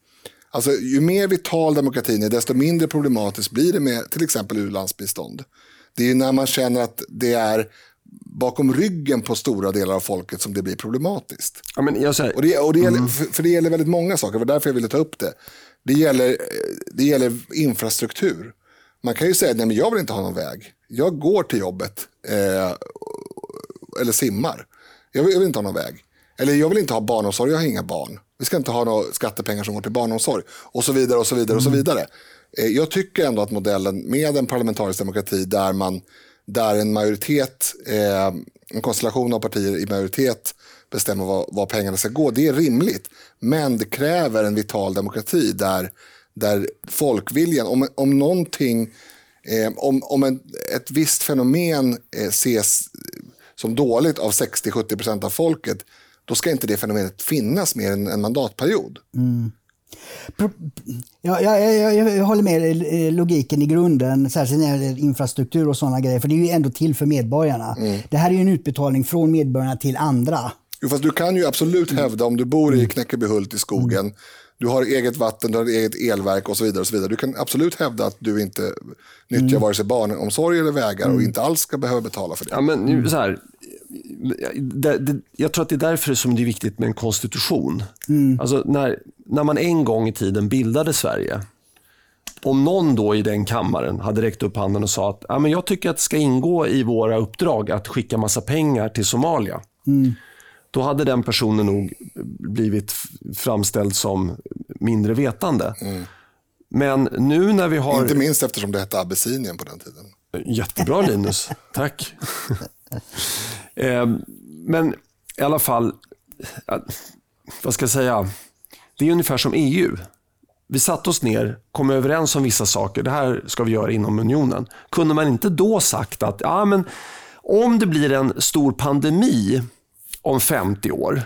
Alltså, ju mer vital demokratin är, desto mindre problematiskt blir det med till exempel u-landsbistånd. Det är när man känner att det är bakom ryggen på stora delar av folket som det blir problematiskt. Ja, men jag säger, och det, och det gäller, mm. för, för, det gäller väldigt många saker, det var därför jag ville ta upp det. Det gäller, det gäller infrastruktur. Man kan ju säga, nej men jag vill inte ha någon väg. Jag går till jobbet eh, eller simmar. Jag vill, jag vill, inte ha någon väg. Eller jag vill inte ha barnomsorg, jag har inga barn. Vi ska inte ha några skattepengar som går till barnomsorg. Och så vidare och så vidare. och så mm. vidare. Eh, jag tycker ändå att modellen med en parlamentarisk demokrati där man där en majoritet, eh, en konstellation av partier i majoritet bestämmer vad, vad pengarna ska gå. Det är rimligt, men det kräver en vital demokrati där, där folkviljan, om, om någonting, eh, om, om en, ett visst fenomen eh, ses som dåligt av 60-70% av folket, då ska inte det fenomenet finnas mer än en mandatperiod. Mm. Ja, jag, jag, jag, håller med eh, logiken i grunden, särskilt när det gäller infrastruktur och sådana grejer. För det är ju ändå till för medborgarna. Mm. Det här är ju en utbetalning från medborgarna till andra. Jo, fast du kan ju absolut hävda om du bor i mm. Knäckebyhult i skogen, mm. du har eget vatten, du har eget elverk och så vidare. och så vidare. Du kan absolut hävda att du inte nyttjar mm. vare sig barnomsorg eller vägar och mm. inte alls ska behöva betala för det. Ja, men så här, det, det, jag tror att det är därför som det är viktigt med en konstitution. Mm. Alltså när, när man en gång i tiden bildade Sverige, om någon då i den kammaren hade räckt upp handen och sa att ja, men jag tycker att det ska ingå i våra uppdrag att skicka massa pengar till Somalia. Mm. då hade den personen nog blivit framställd som mindre vetande. Mm. Men nu när vi har... Inte minst eftersom det hette Abessinien på den tiden. Jättebra Linus, tack. Eh, men i alla fall, eh, vad ska jag säga? Det är ungefär som EU. Vi satte oss ner, kom överens om vissa saker. Det här ska vi göra inom unionen. Kunde man inte då sagt att ja, men om det blir en stor pandemi om 50 år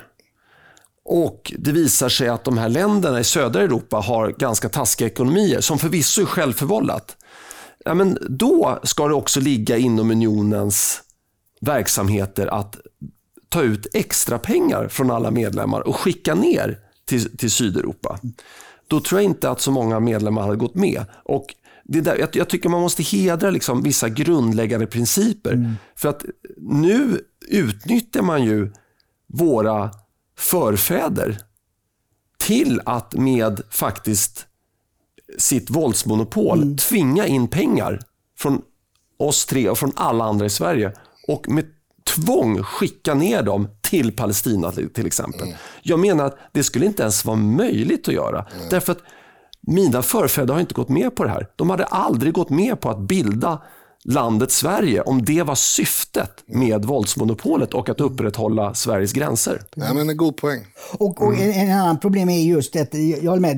och det visar sig att de här länderna i södra Europa har ganska taskiga ekonomier, som förvisso är självförvållat. Ja, men då ska det också ligga inom unionens verksamheter att ta ut extra pengar från alla medlemmar och skicka ner till, till Sydeuropa. Då tror jag inte att så många medlemmar hade gått med. Och det där, jag, jag tycker man måste hedra liksom vissa grundläggande principer. Mm. För att nu utnyttjar man ju våra förfäder till att med faktiskt sitt våldsmonopol mm. tvinga in pengar från oss tre och från alla andra i Sverige och med tvång skicka ner dem till Palestina till exempel. Jag menar att det skulle inte ens vara möjligt att göra. Därför att mina förfäder har inte gått med på det här. De hade aldrig gått med på att bilda landet Sverige om det var syftet med våldsmonopolet och att upprätthålla Sveriges gränser. Ja, men en god poäng. Och, och en, en, annan problem är just att, jag håller med,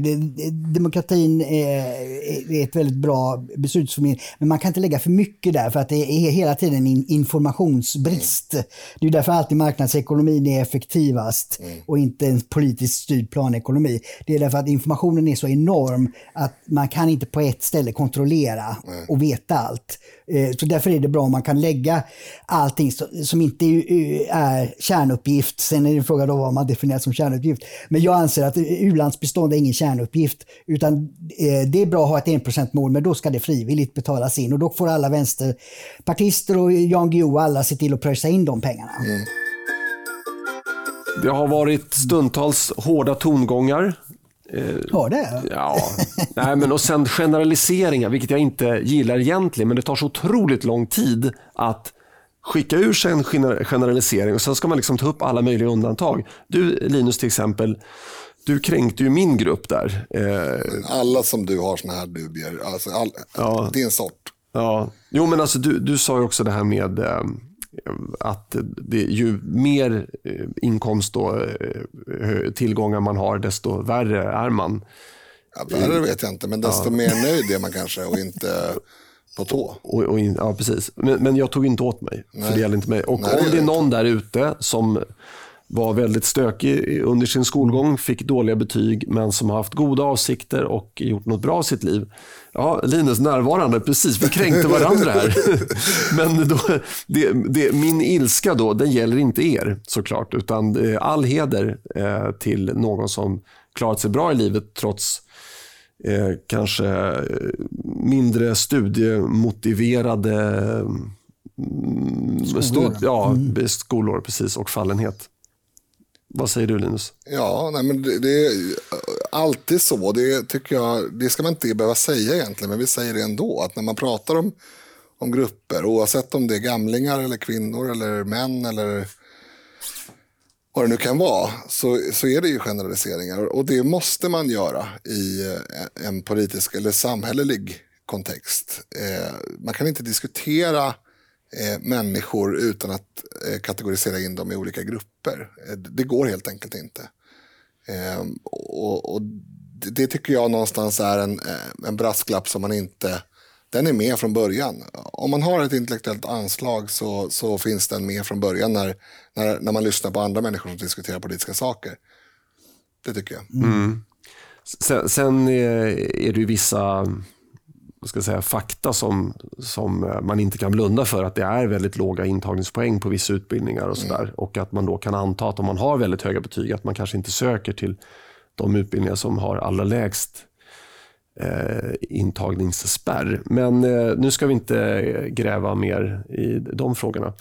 demokratin är, är ett väldigt bra beslutsförmedling, men man kan inte lägga för mycket där för att det är hela tiden en informationsbrist. Mm. Det är därför alltid marknadsekonomin är effektivast mm. och inte en politiskt styrd planekonomi. Det är därför att informationen är så enorm att man kan inte på ett ställe kontrollera mm. och veta allt. Eh, så därför är det bra om man kan lägga allting som inte är kärnuppgift. Sen är det frågan om vad man definierar som kärnuppgift. Men jag anser att u-landsbistånd är ingen kärnuppgift. Utan eh, det är bra att ha ett enprocentsmål, men då ska det frivilligt betalas in. Och då får alla vänsterpartister och Jan Guillou alla se till att pröjsa in de pengarna. Mm. Det har varit stundtals hårda tongångar har det? Ja. Nej, men och sen generaliseringar, vilket jag inte gillar egentligen, men det tar så otroligt lång tid att skicka ur sig en generalisering och sen ska man liksom ta upp alla möjliga undantag. Du Linus till exempel, du kränkte ju min grupp där. Eh, alla som du har såna här dubier, alltså all, ja. din sort. Ja, jo men alltså du, du sa ju också det här med eh, att det, ju mer eh, inkomst och eh, tillgångar man har, desto värre är man. Ja, värre vet jag inte, men desto ja. mer nöjd är man kanske och inte på tå. Och, och in, ja, precis. Men, men jag tog inte åt mig, Nej. för det gäller inte mig. Och Nej, om det är någon där ute som var väldigt stökig under sin skolgång, fick dåliga betyg men som har haft goda avsikter och gjort något bra i sitt liv. Ja, Linus närvarande, precis, vi kränkte varandra här. men då, det, det, min ilska då, den gäller inte er såklart, utan all heder eh, till någon som klarat sig bra i livet trots eh, kanske mindre studiemotiverade mm, skolor. ja, mm. skolor precis, och fallenhet. Vad säger du Linus? Ja, nej, men det, det, är eh, alltid så. Det, tycker jag, det ska man inte behöva säga egentligen, men vi säger det ändå. Att när man pratar om, om grupper, oavsett om det är gamlingar eller kvinnor eller män eller vad det nu kan vara, så, så är det ju generaliseringar. Och det måste man göra i eh, en politisk eller samhällelig kontext. Eh, man kan inte diskutera eh, människor utan att eh, kategorisera in dem i olika grupper. Eh, det går helt enkelt inte. Eh, och, och det, det, tycker jag någonstans är en, eh, en brasklapp som man inte... Den är med från början. Om man har ett intellektuellt anslag så, så finns den med från början när, när, när man lyssnar på andra människor som diskuterar politiska saker. Det tycker jag. Mm. Sen, sen eh, är det ju vissa ska säga, fakta som, som eh, man inte kan blunda för. Att det är väldigt låga intagningspoäng på vissa utbildningar och sådär. Mm. Och att man då kan anta att om man har väldigt höga betyg att man kanske inte söker till de utbildningar som har allra lägst eh, intagningsspärr. Men eh, nu ska vi inte gräva mer i de frågorna.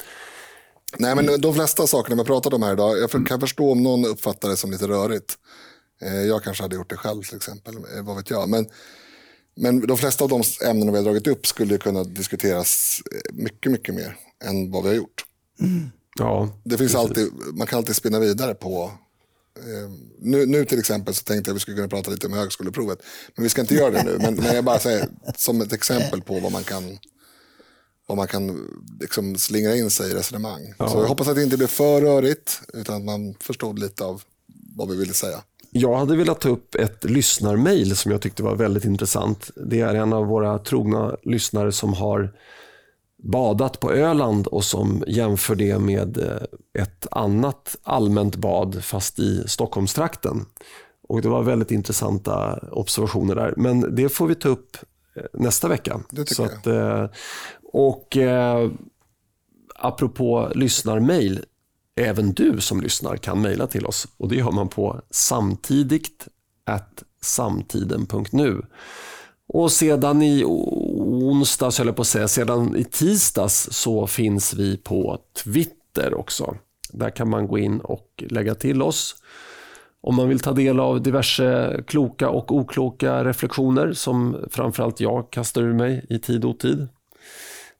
Nej, men de flesta sakerna vi pratat om här idag, jag kan förstå om någon uppfattar det som lite rörigt. Eh, jag kanske hade gjort det själv till exempel, eh, vad vet jag. Men men de flesta av de ämnen vi har dragit upp skulle kunna diskuteras eh, mycket, mycket mer än vad vi har gjort. Mm. Ja, Det finns alltid, man kan alltid spinna vidare på eh, nu, nu till exempel så tänkte jag att vi skulle kunna prata lite om högskoleprovet. Men vi ska inte göra det nu. Men, men jag bara säger som ett exempel på vad man kan, vad man kan liksom slingra in sig i resonemang. Så jag hoppas att det inte blir för rörigt utan att man förstod lite av vad vi ville säga. Jag hade velat ta upp ett lyssnarmail som jag tyckte var väldigt intressant. Det är en av våra trogna lyssnare som har badat på Öland och som jämför det med eh, ett annat allmänt bad fast i Stockholmstrakten. Och det var väldigt intressanta observationer där. Men det får vi ta upp eh, nästa vecka. Det tycker att, eh, och eh, apropå lyssnarmail, även du som lyssnar kan mejla till oss och det gör man på samtidigt at samtiden.nu. Och sedan i onsdags, höll jag på att säga, sedan i tisdags så finns vi på Twitter också. Där kan man gå in och lägga till oss om man vill ta del av diverse kloka och okloka reflektioner som framförallt jag kastar ur mig i tid och otid.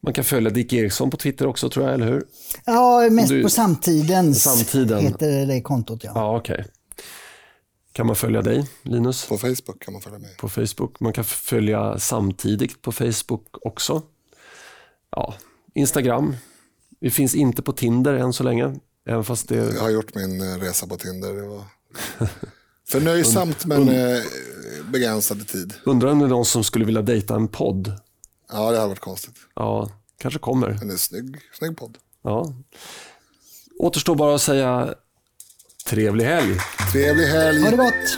Man kan följa Dick Eriksson på Twitter också tror jag, eller hur? Ja, mest Du- på samtidens Samtiden. heter det kontot. Ja. Ja, okej. Kan man följa dig, Linus, På Facebook kan man följa med. på Facebook? Man kan följa samtidigt på Facebook också. Ja, Instagram. Vi finns inte på Tinder än så länge. Även fast det... Jag har gjort min eh, resa på Tinder. Det var förnöjsamt men eh, begränsad tid. Undrar om det är någon som skulle vilja dejta en podd. Ja, det hade varit konstigt. Ja, kanske kommer. Men det är en snygg, snygg podd. Ja. Återstår bara att säga trevlig helg. Trevlig helg. Ha det gott!